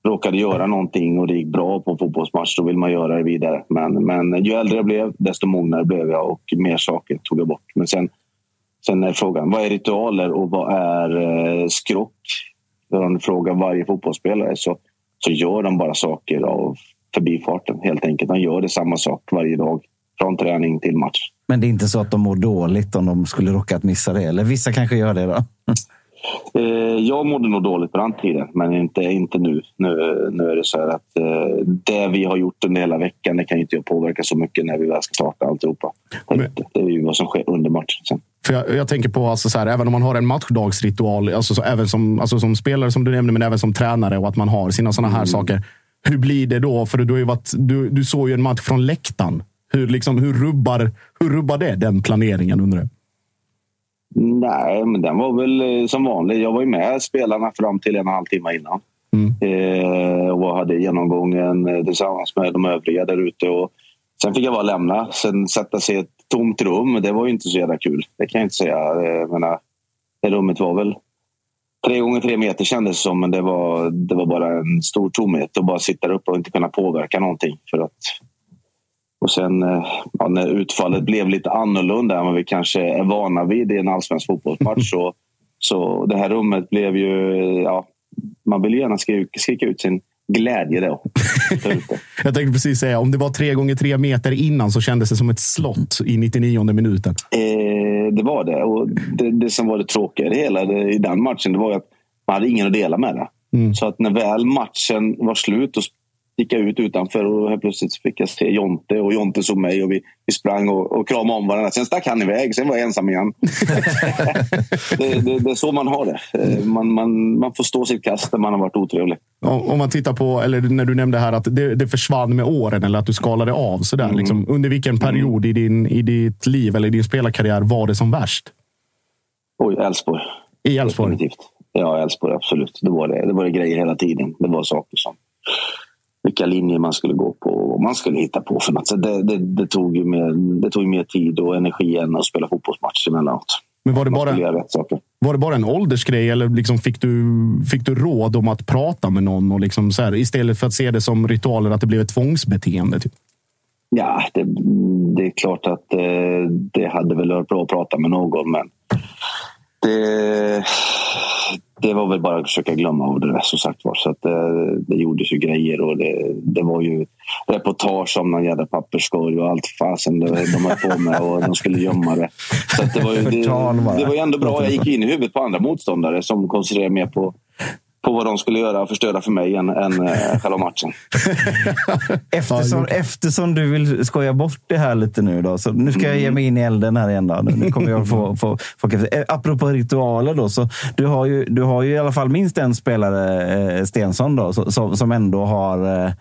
råkade göra någonting och det gick bra på en fotbollsmatch, då vill man göra det vidare. Men, men ju äldre jag blev, desto mognare blev jag och mer saker tog jag bort. Men sen, sen är frågan, vad är ritualer och vad är eh, skrock? För Om frågar varje fotbollsspelare så, så gör de bara saker av förbifarten helt enkelt. De gör det samma sak varje dag, från träning till match. Men det är inte så att de mår dåligt om de skulle råkat missa det? Eller vissa kanske gör det då? Eh, jag mådde nog dåligt på den tiden, men inte, inte nu. nu. Nu är det så här att eh, det vi har gjort under hela veckan, det kan ju inte jag påverka så mycket när vi väl ska starta alltihopa. Det, är inte. det är ju vad som sker under matchen sen. För jag, jag tänker på, alltså så här, även om man har en matchdagsritual, alltså så, även som, alltså som spelare som du nämnde, men även som tränare och att man har sina sådana här saker. Hur blir det då? För du, har varit, du, du såg ju en match från läktaren. Hur, liksom, hur, rubbar, hur rubbar det den planeringen undrar jag? Nej, men den var väl eh, som vanligt. Jag var ju med spelarna fram till en och en halv timme innan. Eh, och hade genomgången eh, tillsammans med de övriga där ute. Sen fick jag bara lämna. Sen sätta sig i ett tomt rum. Det var ju inte så jävla kul. Det kan jag inte säga. Eh, Jag menar, det rummet var väl tre gånger tre meter kändes det som. Men det var, det var bara en stor tomhet. att bara sitta där uppe och inte kunna påverka någonting. För att och sen eh, ja, när utfallet blev lite annorlunda än vad vi kanske är vana vid i en allsvensk fotbollsmatch. Så, så det här rummet blev ju... Ja, man vill gärna skrika, skrika ut sin glädje då. Jag tänkte precis säga, om det var tre gånger tre meter innan så kändes det som ett slott i 99 minuten. Eh, det var det. Och det, det som var det tråkiga det hela det, i den matchen det var att man hade ingen att dela med det. Så att när väl matchen var slut då gick jag ut utanför och helt plötsligt fick jag se Jonte och Jonte såg mig och vi, vi sprang och, och kramade om varandra. Sen stack han iväg, sen var jag ensam igen. det, det, det är så man har det. Eh, Man, man, man får stå sitt kast när man har varit otrevlig. Om man tittar på, eller när du nämnde här att det, det försvann med åren eller att du skalade av. Sådär, liksom, under vilken period i, din, i ditt liv eller i din spelarkarriär var det som värst? Oj, Elfsborg. I Elfsborg? Definitivt. Ja, Elfsborg absolut. Det var det. det var det grejer hela tiden. Det var saker som... Vi vilka linjer man skulle gå på och vad man skulle hitta på för något. Så det, det, det, tog ju mer, det tog mer tid och energi än att spela fotbollsmatch emellanåt. Men var det, bara, var det bara en åldersgrej eller liksom fick, du, fick du råd om att prata med någon och liksom så här, istället för att se det som ritualer, att det blev ett tvångsbeteende? Typ? Ja, det, det, är klart att eh, det hade väl varit bra att prata med någon, men det, det var väl bara att försöka glömma av det som sagt var. Så att det, eh, det gjordes ju grejer och det, det var ju reportage om någon jävla papperskorg och allt fasen de höll på med och de skulle gömma det. Så det, var ju, det, det var ju ändå bra. Jag gick in i huvudet på andra motståndare som koncentrerade mer på på vad de skulle göra och förstöra för mig än, än äh, själva matchen. eftersom, eftersom du vill skoja bort det här lite nu då, så nu ska jag ge mig in i elden här igen. Då. Nu kommer jag få, få, få, eh, Apropå ritualer då, så du har, ju, du har ju i alla fall minst en spelare, eh, Stensson, då, som, som ändå har eh,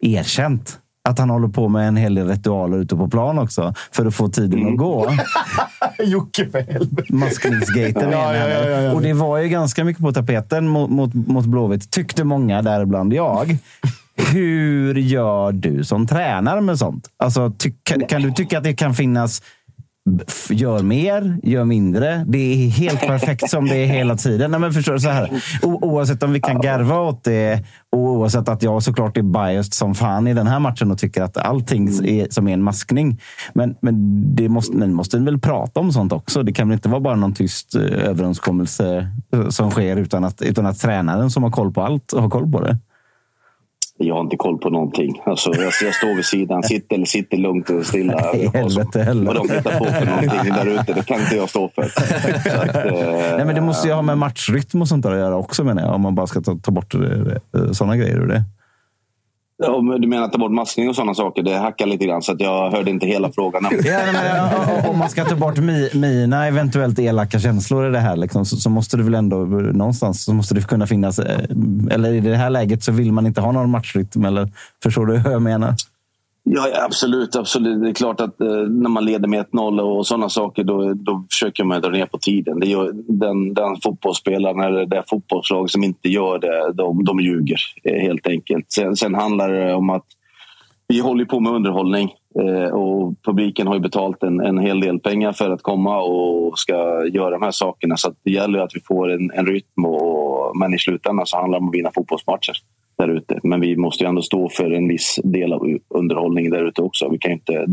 erkänt att han håller på med en hel del ritualer ute på plan också för att få tiden mm. att gå. Jocke för helvete. Maskningsgaten ja, ja, ja, ja, Och det var ju ganska mycket på tapeten mot, mot, mot Blåvitt, tyckte många, däribland jag. Hur gör du som tränare med sånt? Alltså, ty, kan, kan du tycka att det kan finnas Gör mer, gör mindre. Det är helt perfekt som det är hela tiden. Nej, men förstår, så här, oavsett om vi kan garva åt det och oavsett att jag såklart är biased som fan i den här matchen och tycker att allting är, som är en maskning. Men, men det måste, ni måste väl prata om sånt också? Det kan väl inte vara bara någon tyst eh, överenskommelse eh, som sker utan att, utan att tränaren som har koll på allt har koll på det? Jag har inte koll på någonting. Alltså, jag, jag står vid sidan, sitter eller sitter lugnt och stilla. Nej, helvete heller. Vad de hittar på för någonting där ute, det kan inte jag stå för. Att, eh, Nej, men det måste ju ha med matchrytm och sånt där att göra också menar jag. Om man bara ska ta, ta bort sådana grejer ur det. Om du menar att ta bort maskning och sådana saker? Det hackar lite grann så att jag hörde inte hela frågan. ja, men, om man ska ta bort mi, mina eventuellt elaka känslor i det här liksom, så, så, måste det väl ändå någonstans så måste det kunna finnas. Eh, eller i det här läget så vill man inte ha någon matchrytm. Eller förstår du hur jag menar? Ja, absolut. absolut. Det är klart att eh, när man leder med 1-0 och sådana saker då, då försöker man dra ner på tiden. Det gör, den, den fotbollsspelaren eller det fotbollslag som inte gör det, de, de ljuger eh, helt enkelt. Sen, sen handlar det om att vi håller på med underhållning eh, och publiken har ju betalt en, en hel del pengar för att komma och ska göra de här sakerna. Så det gäller att vi får en, en rytm, och, men i slutändan så handlar det om att vinna fotbollsmatcher där ute. Men vi måste ju ändå stå för en viss del av underhållningen där ute också. Vi kan inte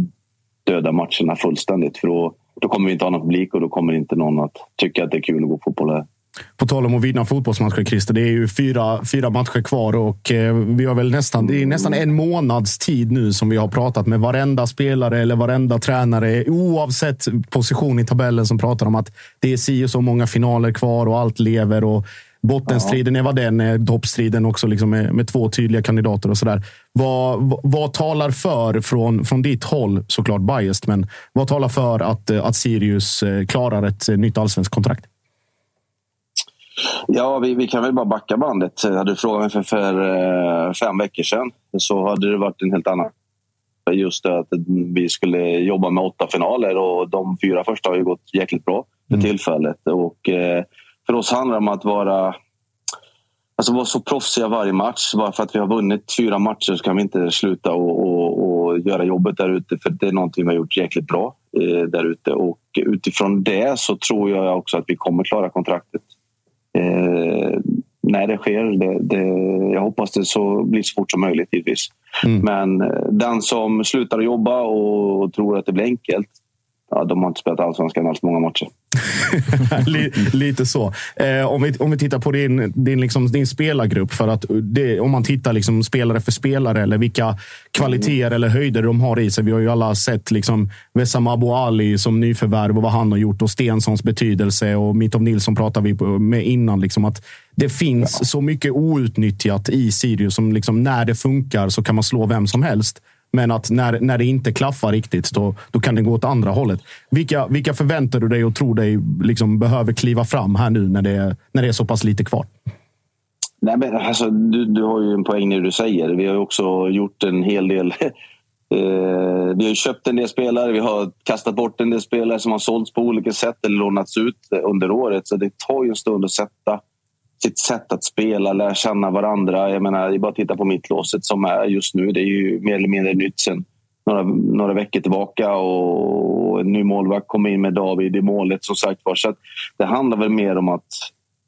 döda matcherna fullständigt för då, då kommer vi inte ha någon publik och då kommer inte någon att tycka att det är kul att gå fotboll här. På tal om att vinna fotbollsmatcher, Christer. Det är ju fyra, fyra matcher kvar och eh, vi har väl nästan, det är nästan en månads tid nu som vi har pratat med varenda spelare eller varenda tränare oavsett position i tabellen som pratar om att det är si och så många finaler kvar och allt lever. och Bottenstriden ja. är vad den. Toppstriden också liksom med, med, två tydliga kandidater och sådär. Vad, vad, talar för, från, från ditt håll, såklart biased, men vad talar för att, att Sirius eh, klarar ett nytt allsvenskt kontrakt? Ja, vi, vi kan väl bara backa bandet. Hade du frågat mig för, för eh, fem veckor sedan så hade det varit en helt annan. Just det att vi skulle jobba med åtta finaler och de fyra första har ju gått jäkligt bra för mm. tillfället. Och, eh, för oss handlar det om att vara, alltså vara så proffsiga varje match. Bara för att vi har vunnit fyra matcher så kan vi inte sluta och, och, och göra jobbet där ute. För det är någonting vi har gjort jäkligt bra eh, där ute. Och utifrån det så tror jag också att vi kommer klara kontraktet. Eh, när det sker. Det, det, jag hoppas det så blir så fort som möjligt givetvis. Mm. Men eh, den som slutar jobba och tror att det blir enkelt ja, de har inte spelat allsvenskan alls många matcher. Lite så. Eh, om, vi, om vi tittar på din, din, liksom, din spelargrupp. För att det, om man tittar liksom, spelare för spelare eller vilka kvaliteter mm. eller höjder de har i sig. Vi har ju alla sett liksom, Wessam Abu Ali som nyförvärv och vad han har gjort och Stensons betydelse. Och Mitov Nilsson pratade vi med innan. Liksom, att det finns ja. så mycket outnyttjat i Sirius som liksom, när det funkar så kan man slå vem som helst. Men att när, när det inte klaffar riktigt, då, då kan det gå åt andra hållet. Vilka, vilka förväntar du dig och tror dig liksom behöver kliva fram här nu när det, när det är så pass lite kvar? Nej, men alltså, du, du har ju en poäng i det du säger. Vi har också gjort en hel del Eh, vi har köpt en del spelare, vi har kastat bort en del spelare som har sålts på olika sätt eller lånats ut under året. Så det tar ju en stund att sätta sitt sätt att spela, lära känna varandra. Jag menar, det är bara att titta på mittlåset som är just nu. Det är ju mer eller mindre nytt sen några, några veckor tillbaka och en ny målvakt kom in med David i målet. som sagt var. Så Det handlar väl mer om att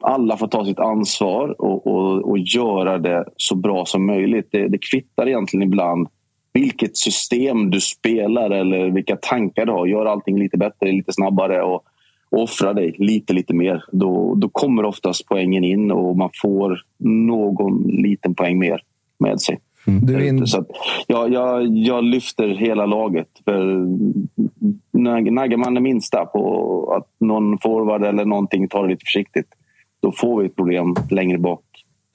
alla får ta sitt ansvar och, och, och göra det så bra som möjligt. Det, det kvittar egentligen ibland vilket system du spelar eller vilka tankar du har. Gör allting lite bättre, lite snabbare och offra dig lite, lite mer. Då, då kommer oftast poängen in och man får någon liten poäng mer med sig. Mm. Så jag, jag, jag lyfter hela laget. För naggar man det minsta på att någon forward eller någonting tar det lite försiktigt, då får vi ett problem längre bak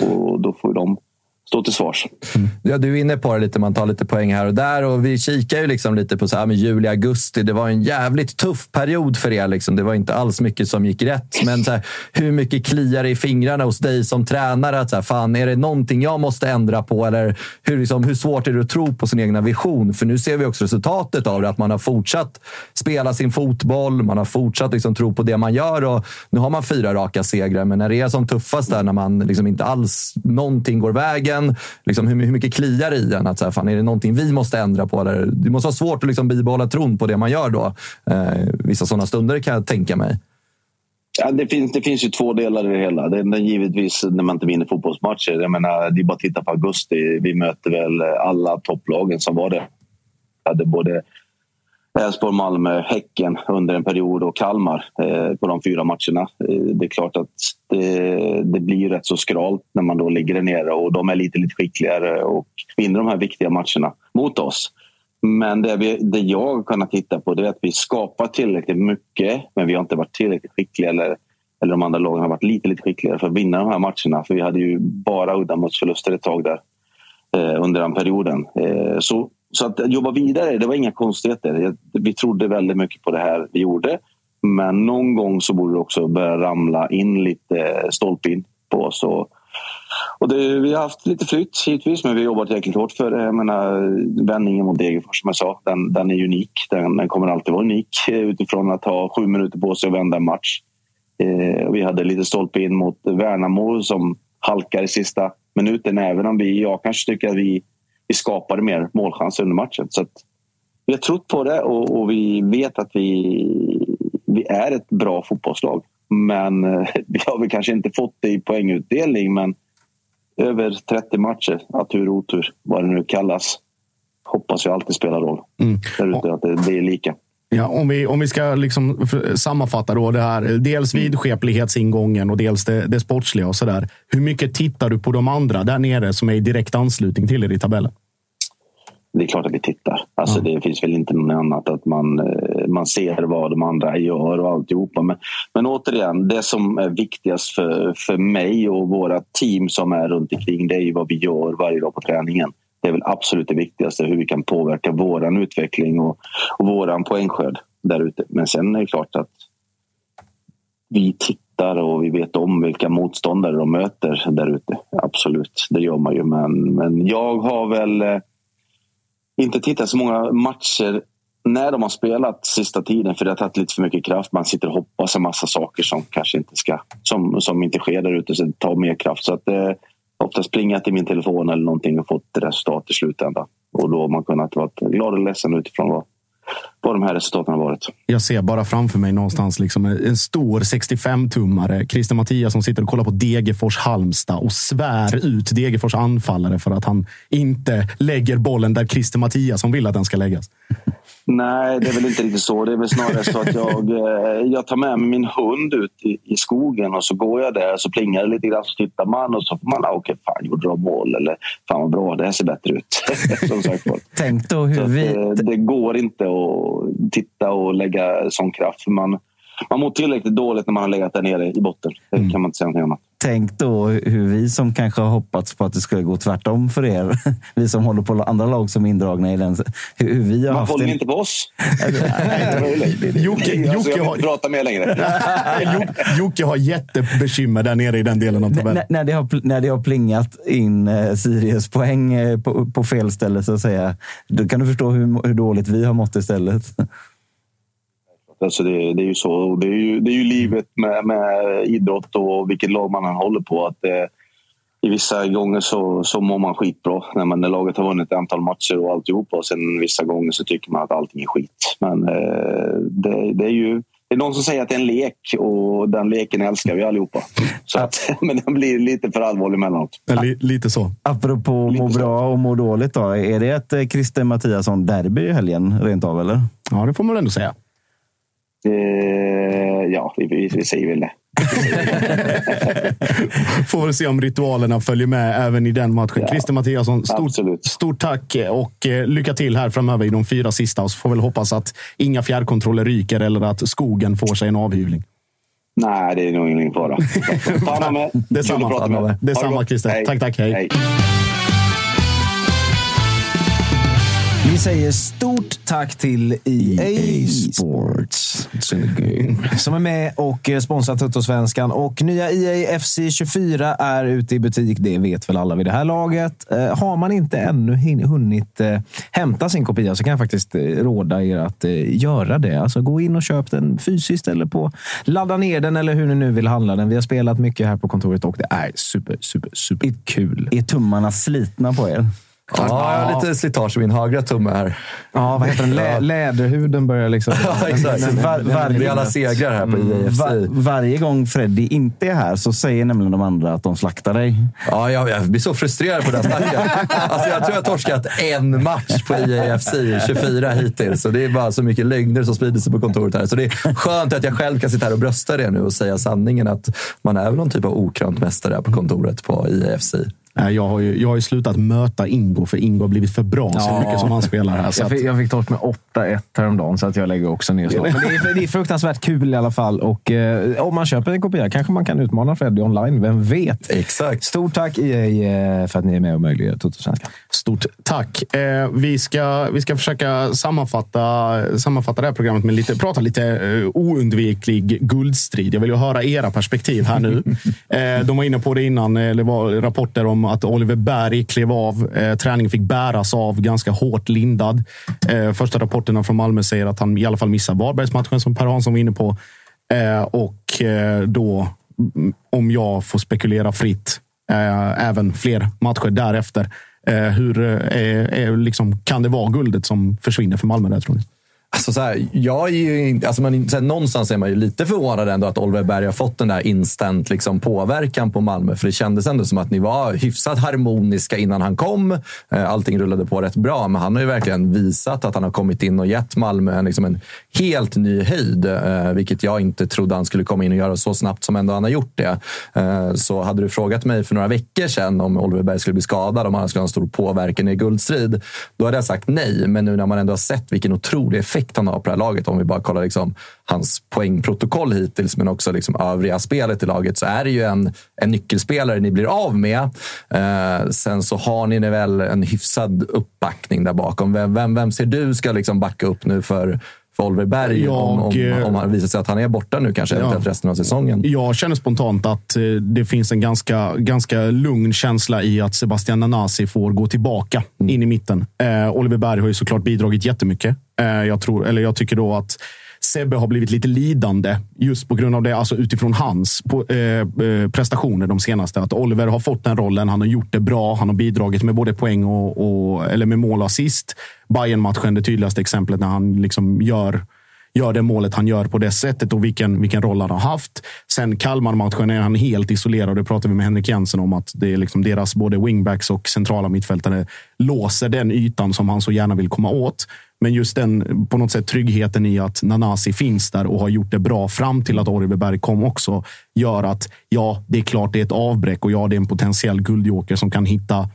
och då får de stå till svars. Mm. Ja, du är inne på det lite, man tar lite poäng här och där. och Vi kikar ju liksom lite på så här med juli, augusti. Det var en jävligt tuff period för er. Liksom. Det var inte alls mycket som gick rätt. Men så här, hur mycket kliar det i fingrarna hos dig som tränare? Att så här, fan, är det någonting jag måste ändra på? Eller hur, liksom, hur svårt är det att tro på sin egna vision? För nu ser vi också resultatet av det. Att man har fortsatt spela sin fotboll. Man har fortsatt liksom, tro på det man gör. Och nu har man fyra raka segrar. Men när det är som tuffast där, när man liksom inte alls någonting går vägen igen? Liksom, hur, hur mycket kliar i en? Att, så här, fan, är det någonting vi måste ändra på? Eller, det måste vara svårt att liksom, bibehålla tron på det man gör då. Eh, vissa sådana stunder kan jag tänka mig. Ja, det, finns, det finns ju två delar i det hela. Det är givetvis när man inte vinner fotbollsmatcher. Jag menar, det är bara att titta på augusti. Vi möter väl alla topplagen som var det. Hade både Elfsborg, Malmö, Häcken under en period och Kalmar eh, på de fyra matcherna. Eh, det är klart att det, det, blir rätt så skralt när man då ligger där nere och de är lite, lite skickligare och vinner de här viktiga matcherna mot oss. Men det, vi, det jag har kunnat titta på det är att vi skapar tillräckligt mycket men vi har inte varit tillräckligt skickliga eller, eller de andra lagen har varit lite, lite skickligare för att vinna de här matcherna. För vi hade ju bara uddamålsförluster ett tag där eh, under den perioden. Eh, så så att jobba vidare, det var inga konstigheter. Vi trodde väldigt mycket på det här vi gjorde. Men någon gång så borde det också börja ramla in lite stolpe in på oss. Och, och det, vi har haft lite flytt givetvis, men vi har jobbat jäkligt hårt för det. Jag menar, vändningen mot Degerfors som jag sa, den, den är unik. Den, den, kommer alltid vara unik eh, utifrån att ha sju minuter på sig att vända en match. Eh, vi hade lite stolpe in mot Värnamo som halkar i sista minuten, även om vi, jag kanske tycker att vi vi skapade mer målchanser under matchen. Så vi har trott på det och, och, vi vet att vi, vi är ett bra fotbollslag. Men eh, vi har väl kanske inte fått det i poängutdelning, men över 30 matcher, att tur otur, vad det nu kallas, hoppas jag alltid spelar roll. Mm. Där ute, att det, det är lika. Ja, om, vi, om vi ska liksom sammanfatta då det här. Dels mm. vidskeplighetsingången och dels det, det sportsliga och sådär. Hur mycket tittar du på de andra där nere som är i direkt anslutning till er i tabellen? Det är klart att vi tittar. Alltså, ja. Det finns väl inte något annat att man, eh, man ser vad de andra gör och alltihopa. Men, men återigen, det som är viktigast för, för mig och våra team som är runt omkring det är ju vad vi gör varje dag på träningen. Det är väl absolut det viktigaste, hur vi kan påverka vår utveckling och, och vår poängskörd där ute. Men sen är det klart att vi tittar och vi vet om vilka motståndare de möter där ute. Absolut, det gör man ju. Men, men jag har väl eh, inte tittat så många matcher när de har spelat sista tiden för det har tagit lite för mycket kraft. Man sitter och hoppas en massa saker som kanske inte ska som, som inte sker där ute. Så det tar mer kraft. Så att, eh, oftast plingat i min telefon eller någonting och fått resultat i slutändan. Och då har man kunnat vara glad och ledsen utifrån vad, vad de här resultaten har varit. Jag ser bara framför mig någonstans liksom en stor 65-tummare. Christer Mattias som sitter och kollar på Degerfors Halmstad och svär ut Degerfors anfallare för att han inte lägger bollen där Christer Mattias som vill att den ska läggas. Nej, det är väl inte riktigt så. Det är väl snarare så att jag, eh, jag tar med mig min hund ut i, i skogen och så går jag där så plingar det lite grann så tittar man och så får man, ah, okej, okay, fan gjorde de mål eller fan vad bra, det här ser bättre ut. Som sagt. Tänk då hur vi... Det, eh, det går inte att titta och lägga sån kraft. För man, man mår tillräckligt dåligt när man har legat där nere i botten. Det mm. kan man inte säga någonting annat. Tänk då hur vi som kanske har hoppats på att det skulle gå tvärtom för er. Vi som håller på andra lag som är indragna i den. Hur, hur vi har Man haft håller en... inte på oss. Jocke, Jocke har... prata mer längre. Jocke har jättebekymmer där nere i den delen av tabellen. När, det har, när det har plingat in eh, Sirius poäng eh, på, på fel ställe så att säga. Då kan du förstå hur, hur dåligt vi har mått istället. Alltså det, det är ju så. Det är ju, det är ju livet med, med idrott och vilket lag man än håller på. Att det, I vissa gånger så, så mår man skitbra när, man, när laget har vunnit ett antal matcher och alltihopa. Och sen vissa gånger så tycker man att allting är skit. Men eh, det, det är ju det är någon som säger att det är en lek och den leken älskar vi allihopa. Så att, men den blir lite för allvarlig emellanåt. Li, lite så. Apropå må bra och må dåligt då. Är det ett eh, Christer Mattiasson-derby i helgen rent av, eller? Ja, det får man ändå säga. Eh, ja, vi, vi, vi säger väl det. Får väl se om ritualerna följer med även i den matchen. Ja, Christer Mattiasson, stort, stort tack och eh, lycka till här framöver i de fyra sista. Och så får väl hoppas att inga fjärrkontroller ryker eller att skogen får sig en avhyvling. Nej, det är nog ingen fara. Ta hand om er. Detsamma, med det Detsamma. Christer. Hej. Tack, tack. Hej. Hej. Vi säger stort tack till EA Sports. Som är med och sponsrar Tuttosvenskan. Och nya EA FC 24 är ute i butik. Det vet väl alla vid det här laget. Eh, Har man inte ännu hunnit eh, hämta sin kopia så kan jag faktiskt eh, råda er att göra det. Alltså gå in och köp den fysiskt eller på ladda ner den eller hur ni nu vill handla den. Vi har spelat mycket här på kontoret och det är super, super, super kul. Är tummarna slitna på er? Ja, jag har lite slitage i min högra tumme här. Ja, vad heter den? Lä- läderhuden börjar liksom... Ja, exakt. Den- den- Var- den- varje- Vi alla segrar här på IFC. Va- varje gång Freddy inte är här så säger nämligen de andra att de slaktar dig. Ja, jag, jag blir så frustrerad på det här snacket. Alltså, jag tror jag har torskat en match på IAFC 24 hittills. Så det är bara så mycket lögner som sprider sig på kontoret här. Så det är skönt att jag själv kan sitta här och brösta det nu och säga sanningen att man är väl någon typ av okrönt mästare här på kontoret på IAFC. Nej, Jag har, ju, jag har ju slutat möta Ingo, för Ingo har blivit för bra så Ja. mycket som han spelar här. Så Jag fick, jag fick torsk med 8-1 häromdagen, så att jag lägger också ner snart. Det är, det är fruktansvärt kul i alla fall. Och eh, om man köper en kopia kanske man kan utmana Freddy online. Vem vet? Exakt. Stort tack EA eh, för att ni är med och möjliggör Toto-svenskan. Stort tack. Eh, vi, ska, vi ska försöka sammanfatta, sammanfatta det här programmet med lite, prata lite eh, oundviklig guldstrid. Jag vill ju höra era perspektiv här nu. eh, de var inne på det innan. eh, Det var rapporter om att Oliver Berg klev av. Eh, träningen fick bäras av, ganska hårt lindad. Eh, första rapporterna från Malmö säger att han i alla fall missar Varbergsmatchen som Per Hansson var inne på. Eh, och eh, då, mm, om jag får spekulera fritt, eh, även fler matcher därefter. Eh, hur eh, är, liksom, kan det vara guldet som försvinner för Malmö där, tror ni? Alltså så här, jag är ju, alltså man, så här, någonstans är man ju lite förvånad ändå att Oliver Berg har fått den där instant liksom, påverkan på Malmö. För det kändes ändå som att ni var hyfsat harmoniska innan han kom. Eh, allting rullade på rätt bra, men han har ju verkligen visat att han har kommit in och gett Malmö en, liksom en helt ny höjd. Eh, vilket jag inte trodde han skulle komma in och göra så snabbt som ändå han har gjort det. Eh, så hade du frågat mig för några veckor sedan om Oliver Berg skulle bli skadad, om han skulle ha en stor påverkan i guldstrid, då hade jag sagt nej. Men nu när man ändå har sett vilken otrolig effekt han har på det här laget, om vi bara kollar liksom hans poängprotokoll hittills, men också liksom övriga spelet i laget, så är det ju en, en nyckelspelare ni blir av med. Eh, sen så har ni väl en hyfsad uppbackning där bakom. Vem, vem, vem ser du ska liksom backa upp nu för, för Oliver Berg Jag, om, om, eh, om han visar sig att han är borta nu kanske Ja. resten av säsongen? Jag känner spontant att eh, det finns en ganska, ganska lugn känsla i att Sebastian Nanasi får gå tillbaka in i mitten. Eh, Oliver Berg har ju såklart bidragit jättemycket. Eh, jag, tror, eller jag tycker då att Sebbe har blivit lite lidande just på grund av det, alltså utifrån hans på, eh, eh, prestationer de senaste. Att Oliver har fått den rollen, han har gjort det bra, han har bidragit med både poäng och, och eller med mål och assist. Bayern-matchen, det tydligaste exemplet när han liksom gör gör det målet han gör på det sättet och vilken, vilken roll han har haft. Sen Kalmar-matchen är han helt isolerad. Det pratade vi med Henrik Jensen om. att det är liksom Deras både wingbacks och centrala mittfältare låser den ytan som han så gärna vill komma åt. Men just den på något sätt tryggheten i att Nanasi finns där och har gjort det bra fram till att Oliver Berg kom också gör att ja, det är klart det är ett avbräck och ja, det är en potentiell guldjoker som kan hitta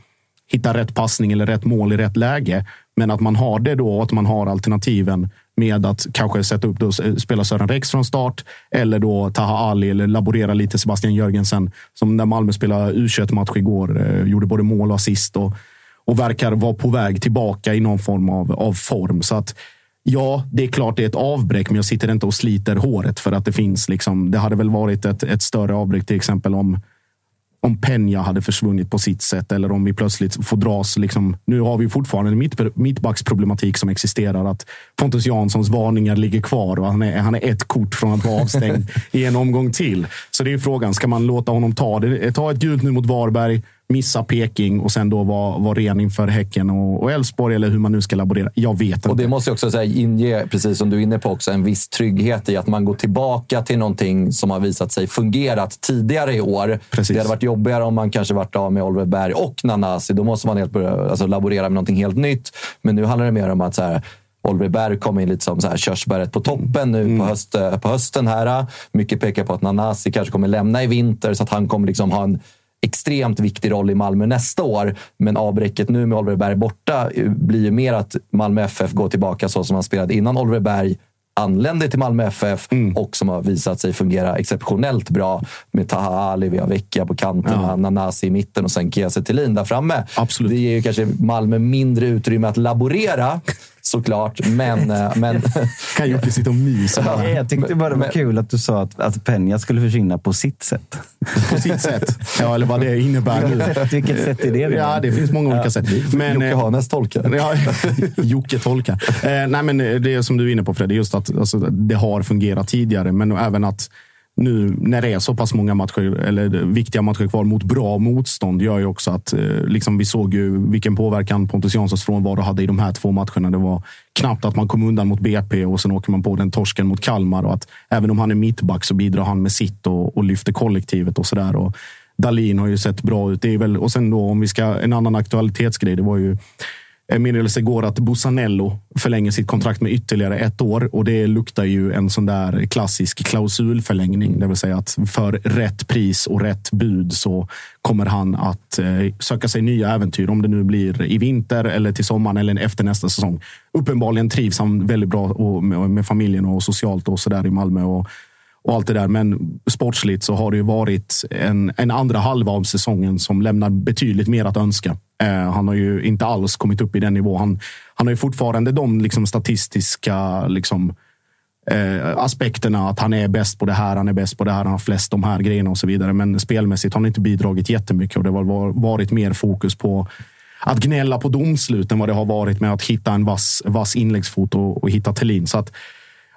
hitta rätt passning eller rätt mål i rätt läge. Men att man har det då och att man har alternativen med att kanske sätta upp då, eh, spela Sören Rex från start eller då Taha Ali eller laborera lite Sebastian Jörgensen som när Malmö spelade U21-match igår eh, gjorde både mål och assist och, och verkar vara på väg tillbaka i någon form av, av form. Så att Ja, det är klart det är ett avbräck, men jag sitter inte och sliter håret för att det finns. Liksom, det hade väl varit ett, ett större avbräck till exempel om om Peña hade försvunnit på sitt sätt eller om vi plötsligt får dras. Liksom, nu har vi fortfarande mitt, mittbacksproblematik som existerar. Att Pontus Janssons varningar ligger kvar och han är, han är ett kort från att vara avstängd i en omgång till. Så det är frågan, ska man låta honom ta, det, ta ett gult nu mot Varberg? Missa Peking och sen då vara var ren inför Häcken och Elfsborg eller hur man nu ska laborera. Jag vet inte. Och det måste också säga, inge, precis som du är inne på, också en viss trygghet i att man går tillbaka till någonting som har visat sig fungerat tidigare i år. Precis. Det hade varit jobbigare om man kanske varit av med Oliver Berg och Nanasi. Då måste man helt börja alltså, laborera med någonting helt nytt. Men nu handlar det mer om att så här, Oliver Berg kom in lite som så här körsbäret på toppen nu mm. på, höst, på hösten. här. Mycket pekar på att Nanasi kanske kommer lämna i vinter så att han kommer liksom ha en extremt viktig roll i Malmö nästa år. Men avbräcket nu med Oliver Berg borta blir ju mer att Malmö FF går tillbaka så som han spelade innan Oliver Berg anlände till Malmö FF mm. och som har visat sig fungera exceptionellt bra med Taha Ali, vi har Vecchia på kanten, ja. Nanasi i mitten och sen Kiese där framme. Absolut. Det ger ju kanske Malmö mindre utrymme att laborera såklart. Men... Eh, men kan Jocke sitta och mysa? Ja, jag tyckte bara det var kul att du sa att, att Peña skulle försvinna på sitt sätt. På sitt sätt? Ja, eller vad det innebär nu. Vilket sätt är det? Ja, det finns många olika ja. sätt. Men, Jocke eh, Hanes tolkar. Ja, Jocke tolkar. Eh, nej, men det som du är inne på Fredrik, just att alltså, det har fungerat tidigare, men även att nu när det är så pass många matcher, eller viktiga matcher kvar mot bra motstånd gör ju också att eh, liksom, vi såg ju vilken påverkan Pontus Janssons frånvaro hade i de här två matcherna. Det var knappt att man kom undan mot BP och sen åker man på den torsken mot Kalmar. Och att även om han är mittback så bidrar han med sitt och, och lyfter kollektivet och sådär. Dalin har ju sett bra ut. Det är väl, och sen då om vi ska, en annan aktualitetsgrej, det var ju Eh, meddelelse går att Bussanello förlänger sitt kontrakt med ytterligare ett år och det luktar ju en sån där klassisk klausulförlängning, det vill säga att för rätt pris och rätt bud så kommer han att eh, söka sig nya äventyr, om det nu blir i vinter eller till sommaren eller efter nästa säsong. Uppenbarligen trivs han väldigt bra med familjen och socialt och så där i Malmö. Och, och allt det där. Men sportsligt så har det ju varit en, en andra halva av säsongen som lämnar betydligt mer att önska. Eh, han har ju inte alls kommit upp i den nivån. Han, han har ju fortfarande de liksom, statistiska liksom, eh, aspekterna. Att han är bäst på det här, han är bäst på det här, han har flest de här grejerna och så vidare. Men spelmässigt har han inte bidragit jättemycket och det har varit mer fokus på att gnälla på domsluten vad det har varit med att hitta en vass, vass inläggsfot och, och hitta Thelin. Så att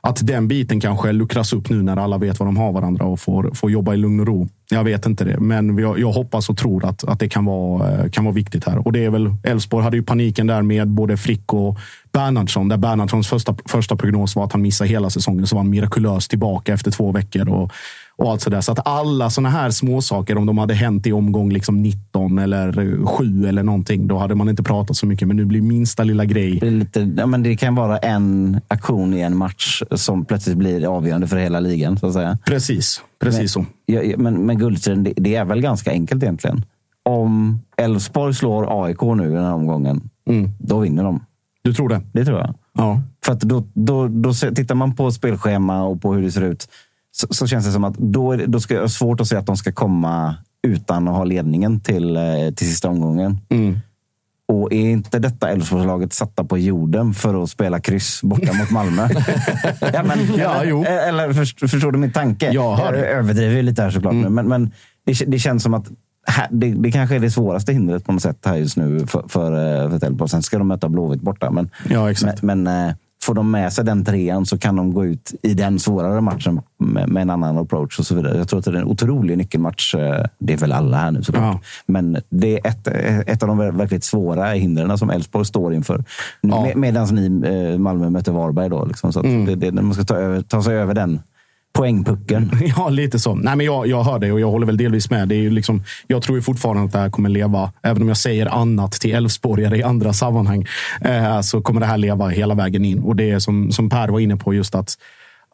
att den biten kanske luckras upp nu när alla vet vad de har varandra och får, får jobba i lugn och ro. Jag vet inte det, men jag, jag hoppas och tror att, att det kan vara, eh, kan vara viktigt här. Och det är väl Elfsborg hade ju paniken där med både Frick och Bernhardsson. Där Bernhardssons första, första prognos var att han missar hela säsongen. Så var han mirakulöst tillbaka efter två veckor. Och, och allt sådär. Så att alla sådana här småsaker, om de hade hänt i omgång liksom 19 eller 7 eller någonting, då hade man inte pratat så mycket. Men nu blir minsta lilla grej. Det, lite, ja, men det kan vara en aktion i en match som plötsligt blir avgörande för hela ligan. Så att säga. Precis, precis men, så. Ja, men, men guldstriden, det, det, är väl ganska enkelt egentligen. Om Elfsborg slår AIK nu i den här omgången, mm. då vinner de. Du tror det? Det tror jag. Ja. För att då, då, då tittar man på spelschema och på hur det ser ut så, så känns det som att då, då ska jag svårt att se att de ska komma utan att ha ledningen till, eh, till sista omgången. Mm. Och är inte detta Elfsborgslaget satta på jorden för att spela kryss borta mot Malmö? ja, men, ja, eller, eller förstår, förstår du min tanke? Jag, jag överdriver lite här såklart. Mm. Men, men det, det, känns som att här, det, det kanske är det svåraste hindret på något sätt här just nu för, för, eh, för Elfsborg. Sen ska de möta Blåvitt borta. Men, ja, exakt. men, men eh, får de med sig den trean så kan de gå ut i den svårare matchen med, med en annan approach och så vidare. Jag tror att det är en otrolig nyckelmatch. Eh, det är väl alla här nu såklart. Ja. Men det är ett, ett av de verkligt svåra hindren som Elfsborg står inför. Ja. Med, Medan ni, eh, Malmö, möter Varberg. Då, liksom. så mm. det, det, man ska ta, över, ta sig över den poängpucken. Mm. Ja, lite så. Nej, men jag, jag hör dig och jag håller väl delvis med. Det är ju liksom, jag tror ju fortfarande att det här kommer leva, även om jag säger annat till Elfsborgare i andra sammanhang, eh, så kommer det här leva hela vägen in. Och det är som, som Per var inne på, just att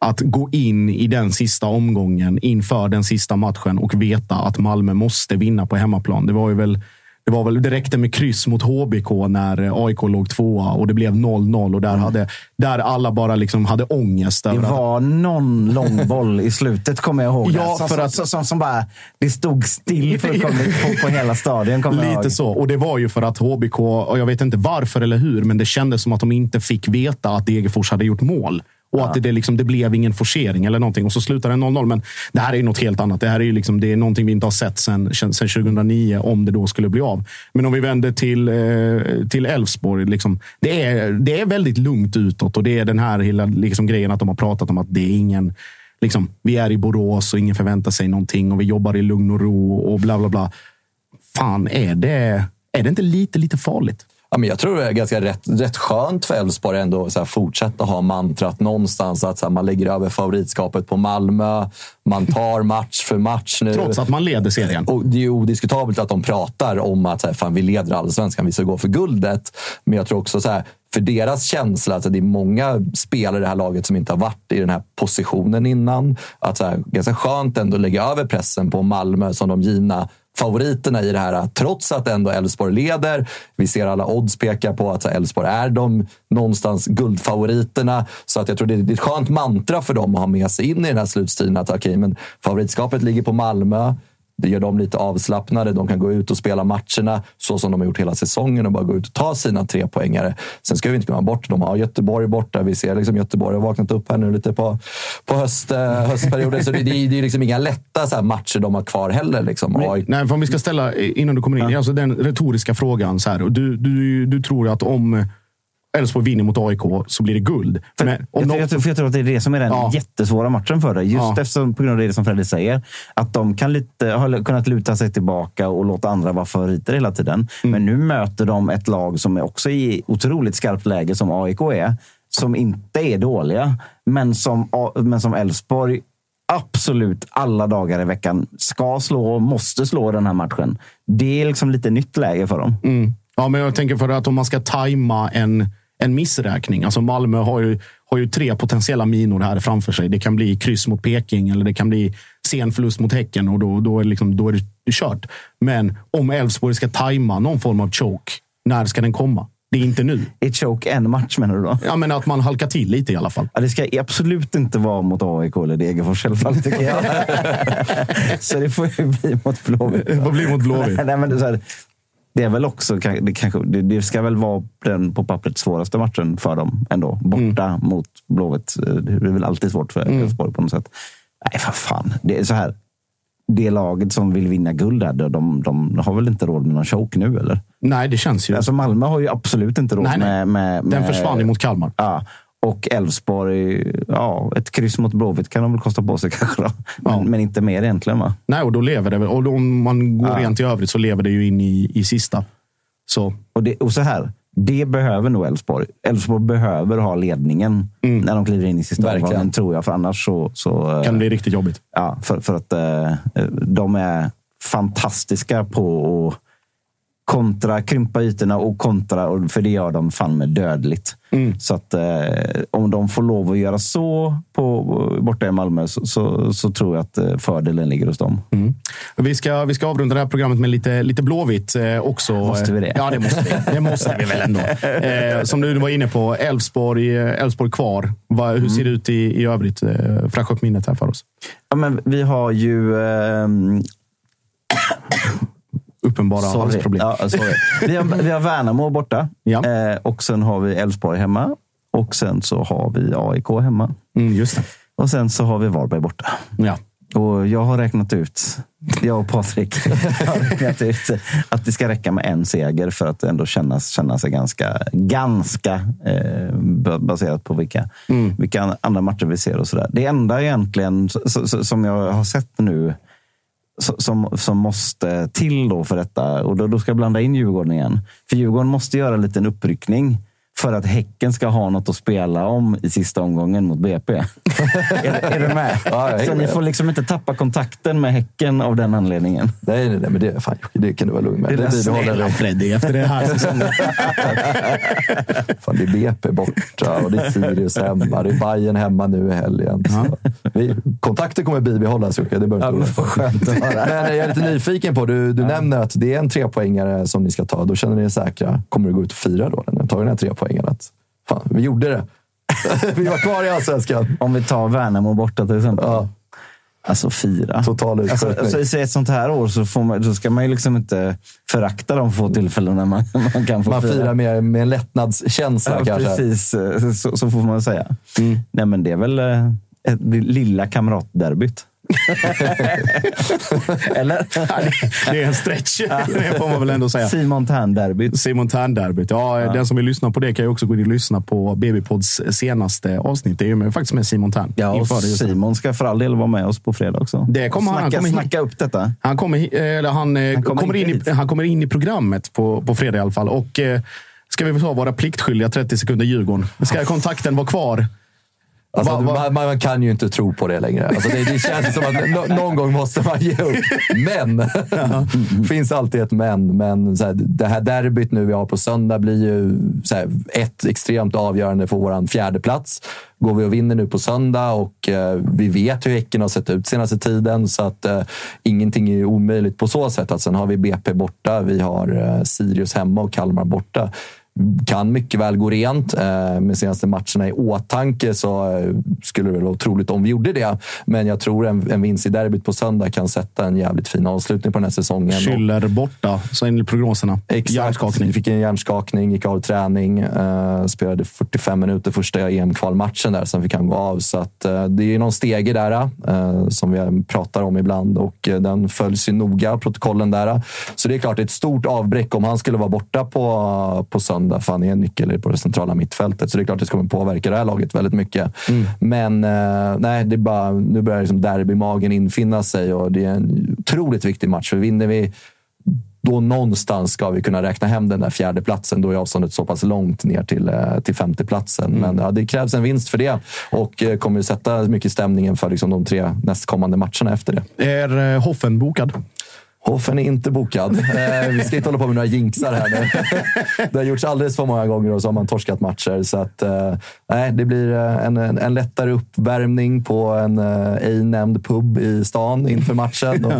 att gå in i den sista omgången inför den sista matchen och veta att Malmö måste vinna på hemmaplan. Det var ju väl det, var väl, det räckte med kryss mot HBK när AIK låg tvåa och det blev 0-0. Och där, mm. hade, där alla bara liksom hade ångest. Det var att... någon lång boll i slutet, kommer jag ihåg. Ja, för att... som, som, som bara, det stod still fullkomligt på, på hela stadion. Lite så. Och det var ju för att HBK, och jag vet inte varför eller hur, men det kändes som att de inte fick veta att Degerfors hade gjort mål. Och att det, liksom, det blev ingen forcering eller någonting. Och så slutar det 0-0. Men det här är ju något helt annat. Det här är ju liksom, det är någonting vi inte har sett sedan, sedan 2009, om det då skulle bli av. Men om vi vänder till eh, till Elfsborg. Liksom, det, är, det är väldigt lugnt utåt och det är den här hela liksom, grejen att de har pratat om att det är ingen Liksom, vi är i Borås och ingen förväntar sig någonting och vi jobbar i lugn och ro och bla bla bla. Fan, är det, är det inte lite, lite farligt? Ja, men jag tror det är ganska rätt, rätt skönt för Elfsborg ändå att fortsätta ha mantrat någonstans att så här, man lägger över favoritskapet på Malmö. Man tar match för match nu. Trots att man leder serien. Och det är odiskutabelt att de pratar om att så här, fan, vi leder allsvenskan, vi ska gå för guldet. Men jag tror också så här, för deras känsla, alltså det är många spelare i det här laget som inte har varit i den här positionen innan. Att så här, ganska skönt ändå lägga över pressen på Malmö som de givna favoriterna i det här, trots att ändå Elfsborg leder. Vi ser alla odds peka på att Elfsborg är de någonstans guldfavoriterna. Så att jag tror det är ett skönt mantra för dem att ha med sig in i den här slutstriden. Att okay, men favoritskapet ligger på Malmö. Det gör dem lite avslappnade. De kan gå ut och spela matcherna så som de har gjort hela säsongen och bara gå ut och ta sina tre poängare. Sen ska vi inte glömma bort, de har Göteborg borta. Vi ser liksom Göteborg har vaknat upp här nu lite på, på höst, eh, höstperioden. Så det, det, det är liksom inga lätta så matcher de har kvar heller. Liksom. Men, nej, för om vi ska ställa, innan du kommer in, ja. alltså den retoriska frågan. Så här, du, du, du tror att om Elfsborg vinner mot AIK så blir det guld. För, Men jag, de... jag, jag, tror att det är det som är den ja. jättesvåra matchen för dig. Just ja. eftersom, på grund av det som Fredrik säger. Att de kan lite, har kunnat luta sig tillbaka och låta andra vara favoriter hela tiden. Mm. Men nu möter de ett lag som är också i otroligt skarpt läge som AIK är. Som inte är dåliga, men som, men som Elfsborg absolut alla dagar i veckan ska slå och måste slå den här matchen. Det är liksom lite nytt läge för dem. Mm. Ja, men jag tänker för att om man ska tajma en en missräkning. Alltså Malmö har ju, har ju tre potentiella minor här framför sig. Det kan bli kryss mot Peking eller det kan bli sen förlust mot Häcken och då, då, är, liksom, då är det kört. Men om Elfsborg ska tajma någon form av choke, när ska den komma? Det är inte nu. Är choke en match menar du då? Ja, men att man halkar till lite i alla fall. Ja, det ska absolut inte vara mot AIK eller Degerfors i alla fall, tycker jag. så det får ju bli mot Blåvitt. Det får bli mot Blåvitt. Nej, men så här, det är väl också, det, kanske, det, ska väl vara den på pappret svåraste matchen för dem ändå. Borta mm. mot Blåvitt. Det är väl alltid svårt för mm. Elfsborg mm. på något sätt. Nej, för fan. Det är så här. Det laget som vill vinna guld här, de, de har väl inte råd med någon choke nu, eller? Nej, det känns ju. Alltså Malmö har ju absolut inte råd nej, nej. Med, med, Den försvann ju mot Kalmar. Ja. Och Elfsborg, ja, ett kryss mot Blåvitt kan de väl kosta på sig kanske. Men, ja. men inte mer egentligen va? Nej, och då lever det. Och om man går ja. rent i övrigt så lever det ju in i, i sista. Så. Och, det, och så här, det behöver nog Elfsborg. Elfsborg behöver ha ledningen mm. när de kliver in i sista omgången, tror jag. För annars så... så kan det bli riktigt jobbigt. Ja, för, för att eh, de är fantastiska på att kontra, krympa ytorna och kontra, för det gör de fan med dödligt. Mm. Så att eh, om de får lov att göra så på, borta i Malmö så, så, så tror jag att eh, fördelen ligger hos dem. Mm. Vi, ska, vi ska avrunda det här programmet med lite, lite Blåvitt eh, också. Måste vi det? Ja, det måste vi. Det måste vi väl ändå. Eh, som du var inne på, Elfsborg, eh, Elfsborg kvar. Va, hur mm. ser det ut i, i övrigt? Eh, fräscha upp minnet här för oss. Ja, men vi har ju ehm, uppenbara sorry. halsproblem. Ja, sorry. Vi, har, vi har Värnamo borta ja. eh, och sen har vi Elfsborg hemma. Och sen så har vi AIK hemma. Mm, just det. Och sen så har vi Varberg borta. Ja. Och jag har räknat ut, jag och Patrik, har räknat ut att det ska räcka med en seger för att ändå känna, känna sig ganska, ganska eh, baserat på vilka, mm. vilka andra matcher vi ser och sådär. Det enda egentligen som jag har sett nu som, som måste till då för detta. Och då, då ska jag blanda in Djurgården igen. För Djurgården måste göra en liten uppryckning för att Häcken ska ha något att spela om i sista omgången mot BP. är, är, du med? Ja, så ni får liksom inte tappa kontakten med Häcken av den anledningen. Nej, nej, nej men det, fan, det kan du vara lugn med. Det, det bibehåller Freddy efter det här säsongen. fan, det är BP borta och det är Sirius hemma. Det är Bayern hemma nu i helgen. Vi, kontakten kommer bibehållas, Jocke. Det behöver ja, skönt att höra. Men jag är lite nyfiken på, du, du ja. nämner att det är en trepoängare som ni ska ta. Då känner ni er säkra. Kommer du gå ut och fira då? När ni tar den här trepoängaren? Poängen. Att, fan, vi gjorde det. vi var kvar i allsvenskan. Om vi tar Värnamo borta till exempel. Ja. Alltså fyra. Total alltså, alltså, I ett sånt här år så, får man, så ska man ju liksom inte förakta de få tillfällena man, man kan få Man fira. firar med, med en lättnadskänsla Ja, kanske. precis. Så, så får man säga. Nej, men det är väl eh, ett, det lilla kamratderbyt. Eller? Det är en stretch, det får man väl ändå säga. Simon Tern-derbyt. Simon Tern-derbyt. Ja, Den som vill lyssna på det kan ju också gå in och lyssna på BB-pods senaste avsnitt. Det är ju med, faktiskt med Simon Tern. Ja, och. Simon ska för all del vara med oss på fredag också. Det kommer han. Han snacka, kommer snacka upp detta. Han kommer, eller han, eh, Han kommer kommer, in i, han kommer in i programmet på, på fredag i alla fall. Och eh, ska vi ta våra pliktskyldiga 30 sekunder Djurgården. Ska kontakten vara kvar? Alltså, Va- va- man, man kan ju inte tro på det längre. Alltså, det, det känns som att nå- någon gång måste man ge upp. Men! finns alltid ett men. Men så här, det här derbyt nu vi har på söndag blir ju här, ett extremt avgörande för vår fjärde plats. Går vi och vinner nu på söndag och eh, vi vet hur Häcken har sett ut senaste tiden så att eh, ingenting är omöjligt på så sätt. Att sen har vi BP borta, vi har eh, Sirius hemma och Kalmar borta kan mycket väl gå rent. Eh, med senaste matcherna i åtanke så eh, skulle det väl vara otroligt om vi gjorde det. Men jag tror en, en vinst i derbyt på söndag kan sätta en jävligt fin avslutning på den här säsongen. Schüller borta, så enligt prognoserna. Exakt. Hjärnskakning. Vi fick en hjärnskakning, gick av träning, eh, spelade 45 minuter första EM-kvalmatchen där, sen fick han gå av. Så att, det är någon stege där som vi pratar om ibland och den följs ju noga, protokollen där. Så det är klart, ett stort avbräck om han skulle vara borta på, på söndag, för han är en nyckel på det centrala mittfältet. Så det är klart att det kommer påverka det här laget väldigt mycket. Men eh, nej, det är bara, nu börjar liksom derbymagen infinna sig och det är en otroligt viktig match. För vinner vi då någonstans ska vi kunna räkna hem den där fjärde platsen. Då är avståndet så pass långt ner till, eh, till femteplatsen. Men ja, det krävs en vinst för det och eh, kommer sätta mycket stämningen för liksom, de tre nästkommande matcherna efter det. Är eh, Hoffen bokad? Hoffen är inte bokad. Eh, vi ska inte hålla på med några jinxar här nu. Det har gjorts alldeles för många gånger och så har man torskat matcher. Så att, eh, det blir eh, en, en, en lättare uppvärmning på en eh, ej nämnd pub i stan inför matchen. Och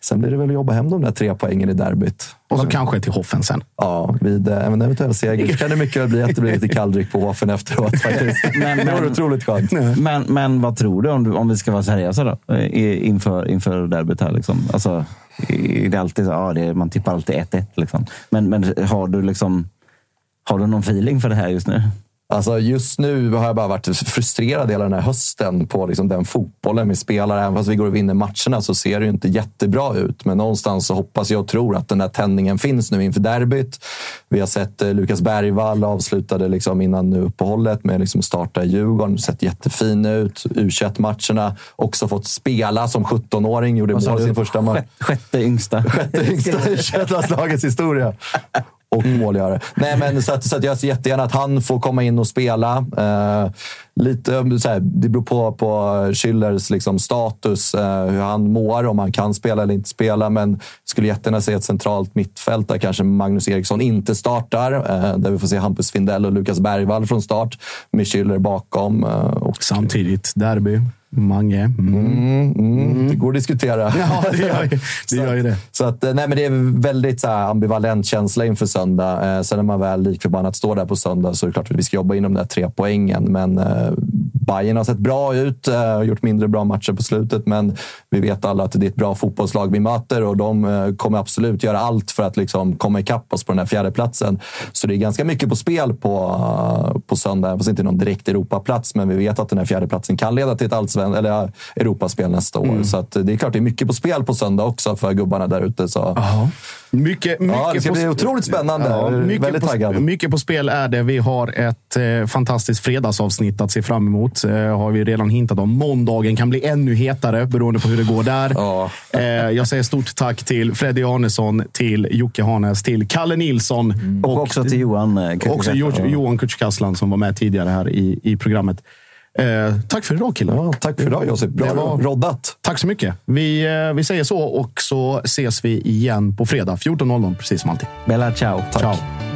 sen blir det väl att jobba hem de där tre poängen i derbyt. Och så kanske till Hoffen sen. Ja, vid eh, en eventuell seger så kan det mycket väl bli att det blir lite kalldryck på Hoffen efteråt. Faktiskt. Men- det vore men- otroligt skönt. Men, men vad tror du om, du, om vi ska vara seriösa då? I- Inför, inför derbyt här. Liksom. Alltså, är det alltid så, ja, det man tippar alltid 1-1. Liksom. Men, men har du liksom har du någon feeling för det här just nu? Alltså just nu har jag bara varit frustrerad hela den här hösten på liksom den fotbollen vi spelar. Även fast vi går och vinner matcherna så ser det inte jättebra ut. Men någonstans så hoppas jag och tror att den där tändningen finns nu inför derbyt. Vi har sett eh, Lukas Bergvall avslutade liksom innan nu uppehållet med liksom starta i Djurgården. Sett jättefin ut. u matcherna Också fått spela som 17-åring. Gjorde mål sin första match. Sjätte, sjätte yngsta. Sjätte yngsta i 21 historia. Och målgörare. Nej, men så att, så att jag ser jättegärna att han får komma in och spela. Eh, lite, om du säger, det beror på, på Schüllers liksom, status, eh, hur han mår, om han kan spela eller inte spela. Men skulle jättegärna se ett centralt mittfält där kanske Magnus Eriksson inte startar. Eh, där vi får se Hampus Findell och Lukas Bergvall från start med Schüller bakom. Eh, och, Samtidigt derby. Mange. Mm. Mm, mm, Det går att diskutera. Ja, det gör ju det. Gör ju det. Så att, eh, nej, men det är väldigt så ambivalent känsla inför söndag. Eh, sen när man väl likförbannat står där på söndag så är det klart att vi ska jobba in de där tre poängen. Men eh, Bayern har sett bra ut och gjort mindre bra matcher på slutet. Men vi vet alla att det är ett bra fotbollslag vi möter och de eh, kommer absolut göra allt för att liksom, komma ikapp oss på den här fjärde platsen. Så det är ganska mycket på spel på, eh, på söndag. Fast inte någon direkt Europaplats, men vi vet att den här fjärde platsen kan leda till ett allsven eller ja, Europaspel nästa år. Så att, det är klart det är mycket på spel på söndag också för gubbarna där ute. Så. Mycket, mycket Ja, det ska bli otroligt spännande. Är mycket väldigt på, taggad. Mycket på spel är det. Vi har ett eh, fantastiskt fredagsavsnitt att se fram emot. Eh, har vi redan hintat om. Måndagen kan bli ännu hetare beroende på hur det går där. Eh, jag säger stort tack till Freddy Arnesson, till Jocke Hanes, till Kalle Nilsson Och också till Johan eh, också Johan Kutschkasslan som var med tidigare här i, i programmet. Eh, tack för idag killar. Ja, tack för idag Josip. Bra var- roddat. Tack så mycket. Vi, eh, vi säger så och så ses vi igen på fredag 14.00 precis som alltid. Bella ciao. Ciao.